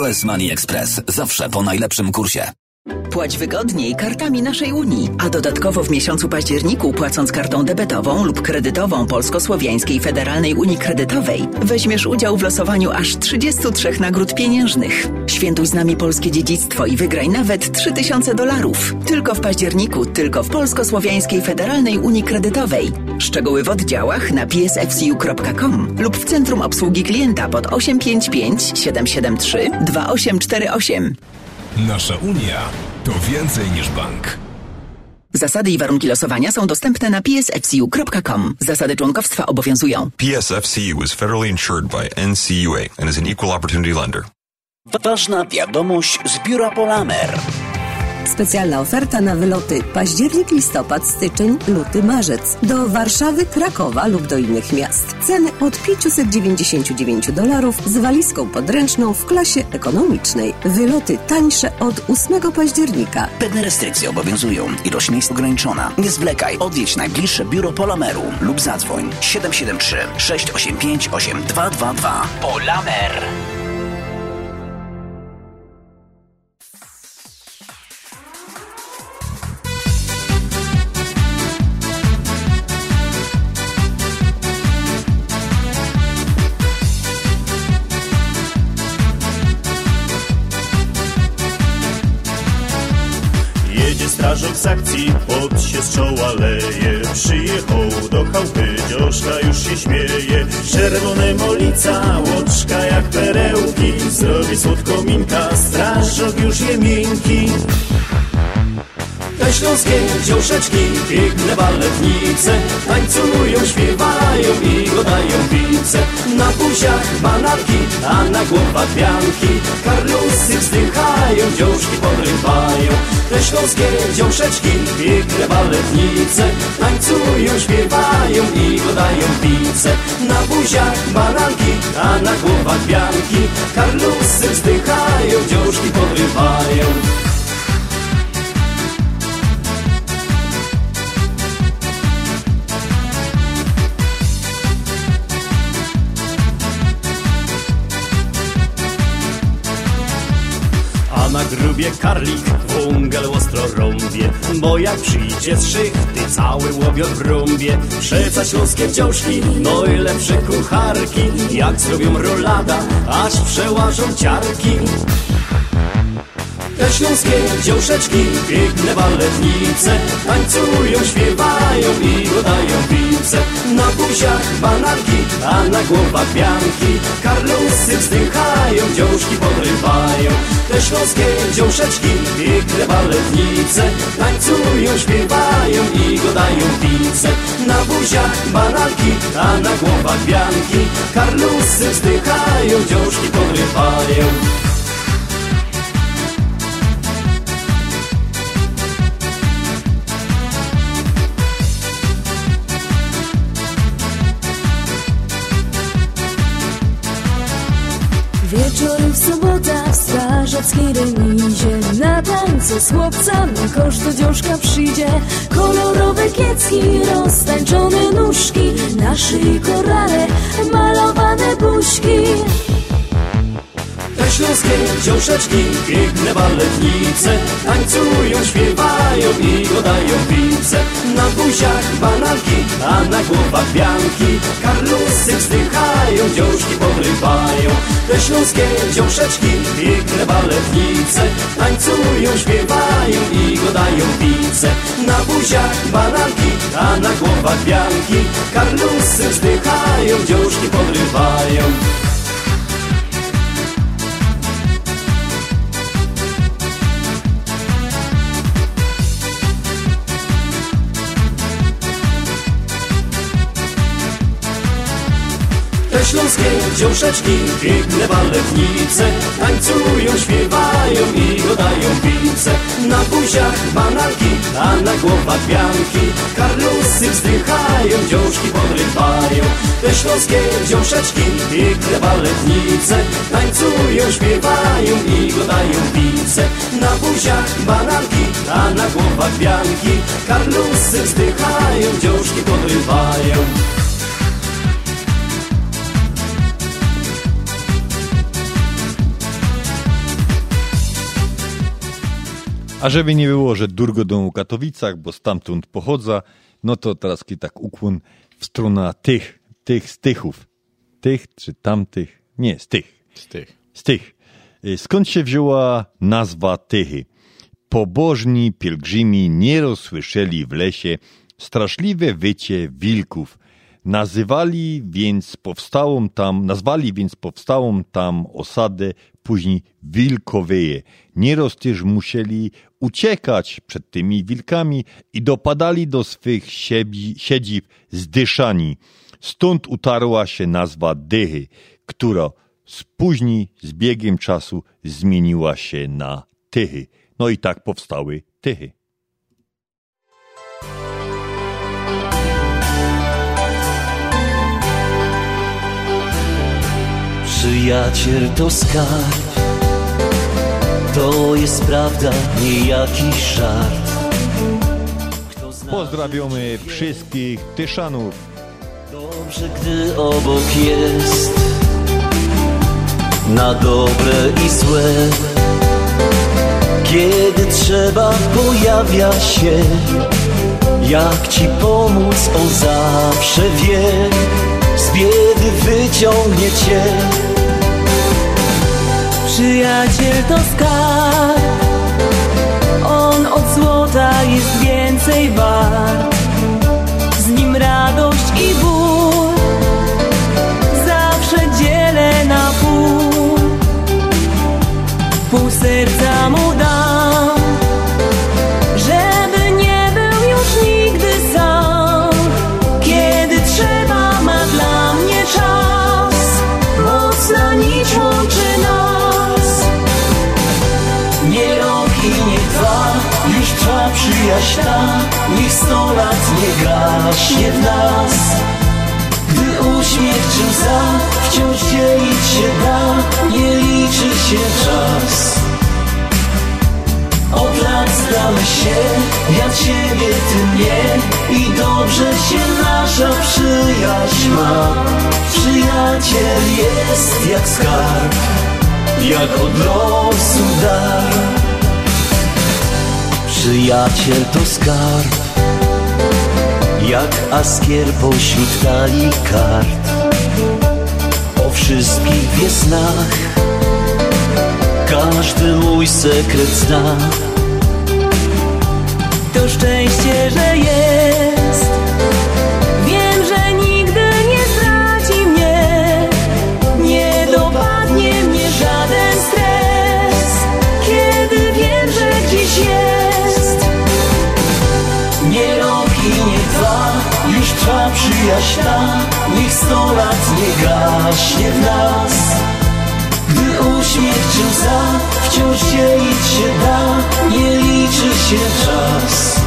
US Money Express zawsze po najlepszym kursie. Płać wygodniej kartami naszej Unii, a dodatkowo w miesiącu październiku płacąc kartą debetową lub kredytową Polsko-Słowiańskiej Federalnej Unii Kredytowej weźmiesz udział w losowaniu aż 33 nagród pieniężnych. Świętuj z nami polskie dziedzictwo i wygraj nawet 3000 dolarów. Tylko w październiku, tylko w Polsko-Słowiańskiej Federalnej Unii Kredytowej. Szczegóły w oddziałach na psfcu.com lub w Centrum Obsługi Klienta pod 855 773 2848. Nasza Unia to więcej niż bank. Zasady i warunki losowania są dostępne na psfcu.com. Zasady członkowstwa obowiązują. PSFCU is federally insured by NCUA and is an equal opportunity lender. Ważna wiadomość z biura Polamer. Specjalna oferta na wyloty październik, listopad, styczeń, luty, marzec do Warszawy, Krakowa lub do innych miast. Ceny od 599 dolarów z walizką podręczną w klasie ekonomicznej. Wyloty tańsze od 8 października. Pewne restrykcje obowiązują. Ilość miejsc ograniczona. Nie zwlekaj. Odwiedź najbliższe biuro Polameru lub zadzwoń 773 685 8222. Polamer. Z akcji, pot się z czoła leje Przyjechał do chałupy, dzioszka już się śmieje. Czerwone molica, łoczka jak perełki. Zrobi słodko minka, strażak już je miękki Te śląskie dziąszeczki, piękne baletnice Tańcują, śpiewają i godają pice Na buziach bananki, a na głowach pianki. Karlusy wzdychają, dziążki podrywają. Te śląskie dziąszeczki, piękne baletnice Tańcują, śpiewają i godają pice Na buziach bananki, a na głowach pianki. Karlusy wzdychają, dziążki karlik wągel ostro rąbie Bo jak przyjdzie z szychty cały łobiot w rumbie Przeca śląskie wciążki, no i lepsze kucharki. Jak zrobią rolada, aż przełażą ciarki Te śląskie dziąszeczki, piękne baletnice Tańcują, śpiewają i godają pice Na buziach bananki, a na głowach pianki Karlusy wzdychają, dziążki podrywają. Te śląskie dziąszeczki, piękne baletnice Tańcują, śpiewają i godają pice Na buziach bananki, a na głowach pianki Karlusy wzdychają, dziążki podrywają w sobota w strażackiej remizie. Na tańce z chłopcami kosz do dziążka przyjdzie. Kolorowe kiecki, roztańczone nóżki Na szyi korale, malowane buźki śląskie dziążeczki, piękne baletnice Tańcują, śpiewają i godają pice Na buziach bananki, a na głowach wianki Karlusy wzdychają, dziążki podrywają. Te śląskie dziążeczki, piękne baletnice Tańcują, śpiewają i godają pice Na buziach bananki, a na głowach wianki Karlusy wzdychają, dziążki podrywają Te śląskie dziążeczki, piękne baletnice Tańcują, śpiewają i godają pice Na buziach bananki, a na głowach wianki Karlusy wzdychają, dziążki podrywają. Te śląskie dziążeczki, piękne baletnice Tańcują, śpiewają i godają pice Na buziach bananki, a na głowach wianki Karlusy wzdychają, dziążki podrywają A żeby nie było, że Durgo do Katowicach, bo stamtąd pochodza, no to teraz tak ukłon w stronę tych, tych z tychów. Tych czy tamtych? Nie, z tych. Z tych. Z tych. Y, Skąd się wzięła nazwa Tychy? Pobożni pielgrzymi nie rozsłyszeli w lesie straszliwe wycie wilków. Nazywali więc powstałą tam, nazwali więc powstałą tam osadę później Wilkowyje. Nieraz też musieli uciekać przed tymi wilkami i dopadali do swych siedzib zdyszani. Stąd utarła się nazwa Dychy, która później z biegiem czasu zmieniła się na Tychy. No i tak powstały Tychy. Przyjaciel to skarb. To jest prawda, nie jakiś żart Pozdrawiamy wszystkich Tyszanów. Dobrze, gdy obok jest Na dobre i złe. Kiedy trzeba pojawia się Jak ci pomóc, on zawsze wie. Z biedy wyciągnie cię Przyjaciel to skarb. On od złota jest więcej wart. Z nim radość sto lat nie gaśnie w nas. Gdy uśmiech czy łza wciąż dzielić się da Nie liczy się czas. Od lat znamy się, ja ciebie, ty mnie. I dobrze się nasza przyjaźń ma. Przyjaciel jest jak skarb jak od losu dar. Przyjaciel to skarb, jak askier pośród kart. O wszystkich wie snach, każdy mój sekret zna. To szczęście, że jest ta Niech sto lat nie gaśnie w nas. Gdy uśmiech czy łza wciąż dzielić się da. Nie liczy się czas.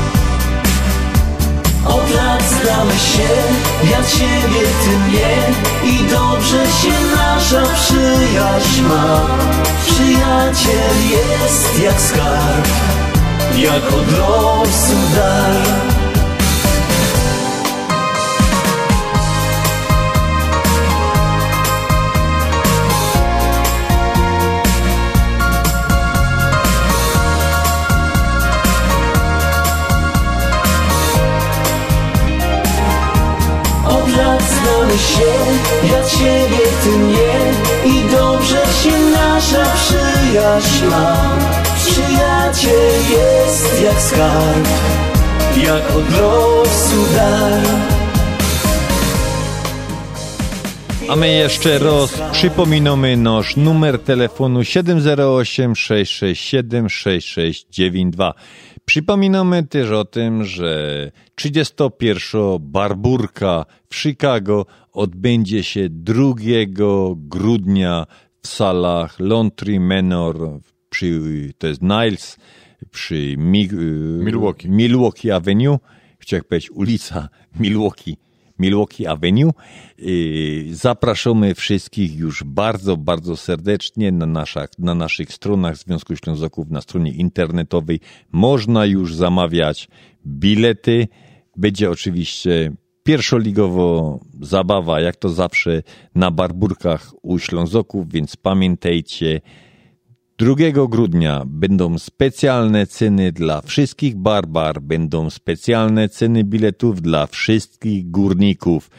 Od lat znamy się, ja ciebie, ty mnie I dobrze się nasza przyjaźń ma. Przyjaciel jest jak skarb Jak od dar znamy się, ja ciebie, ty mnie. I dobrze się nasza przyjaźń ma. Przyjaciel jest jak skarb Jak od losu dar. A my jeszcze raz przypominamy nasz numer telefonu 708 667 6692. Przypominamy też o tym, że 31 Barburka w Chicago odbędzie się 2 grudnia w salach Laundry Manor przy, to jest Niles przy Mi, Milwaukee. Milwaukee Avenue. Chciałem powiedzieć ulica Milwaukee. Milwaukee Avenue. Yy, Zapraszamy wszystkich już bardzo, bardzo serdecznie na, naszych, na naszych stronach Związku Ślązaków, na stronie internetowej. Można już zamawiać bilety. Będzie oczywiście pierwszoligowo zabawa, jak to zawsze, na barburkach u Ślązoków, więc pamiętajcie, 2 grudnia będą specjalne ceny dla wszystkich barbar, będą specjalne ceny biletów dla wszystkich górników.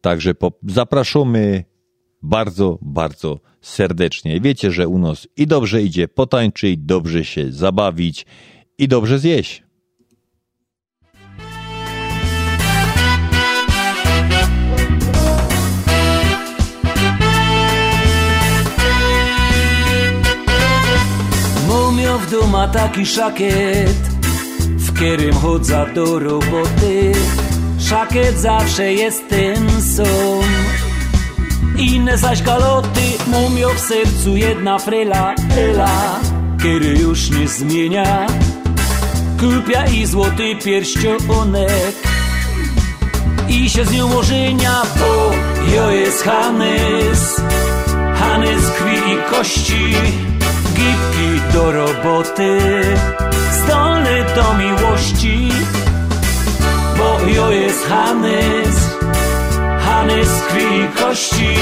Także zapraszamy bardzo, bardzo serdecznie. Wiecie, że u nas i dobrze idzie potańczyć, dobrze się zabawić i dobrze zjeść. W duma taki szakiet, w którym chodza do roboty. Szakiet zawsze jest tym sam. Inne zaś galoty, mumio w sercu jedna frela, ela, który już nie zmienia. Kupia i złoty pierścionek i się z nią ożenia, bo jo jest Hanys, Hanys krwi i kości gipki do roboty, zdolny do miłości, bo jo jest Hanys, Hanys krwi kości,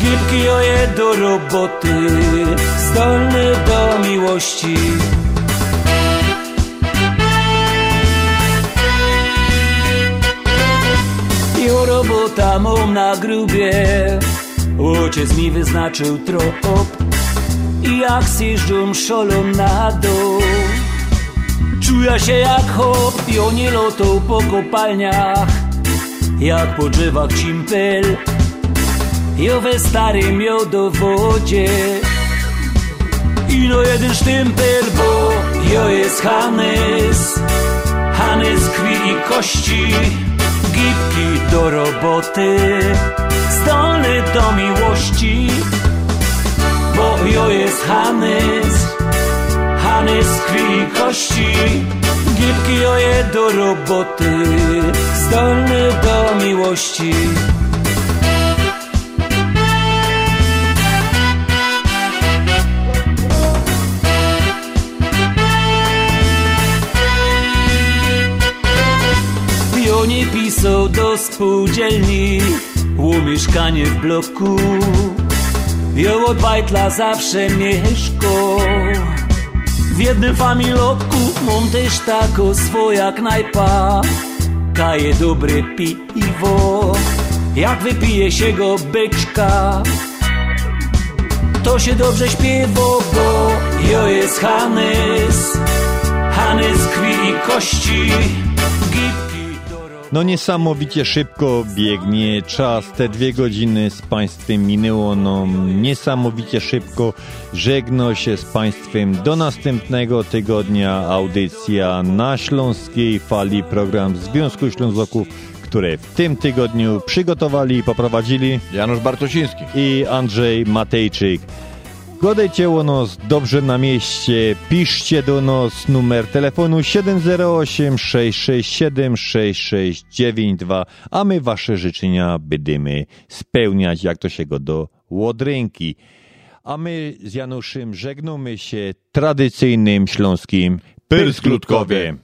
gipki oje do roboty, zdolny do miłości. Jo robota mam na grubie, ojciec mi wyznaczył trop, jak zjeżdżą szolą na dół. Czuję się jak hop, pionie lotą po kopalniach Jak po drzewach cimpel Jo we starym jodowodzie Ino jeden sztympel, bo jo jest Hanys Hanys krwi i kości Gipki do roboty Zdolny do miłości bo jo jest Hanys. Hanys krwi i kości Gipki joje do roboty Zdolny do miłości. Jo nie pisał do spółdzielni Ło mieszkanie w bloku Ją od bajtla zawsze mieszko. W jednym familotku mam też tako swoja knajpa Kaje dobre piwo. Jak wypije się go beczka. To się dobrze śpiewa, bo jo jest Hanys Hanys krwi i kości No niesamowicie szybko biegnie czas, te dwie godziny z Państwem minęło no niesamowicie szybko. Żegno się z Państwem do następnego tygodnia. Audycja na Śląskiej Fali, program Związku Ślązoków, które w tym tygodniu przygotowali i poprowadzili Janusz Bartosiński i Andrzej Matejczyk. Godajcie o nos dobrze na mieście, piszcie do nas numer telefonu 708 667 6692, a my wasze życzenia będziemy spełniać, jak to się go do łodrynki. A my z Januszem żegnamy się tradycyjnym śląskim pyrsklutkowiem.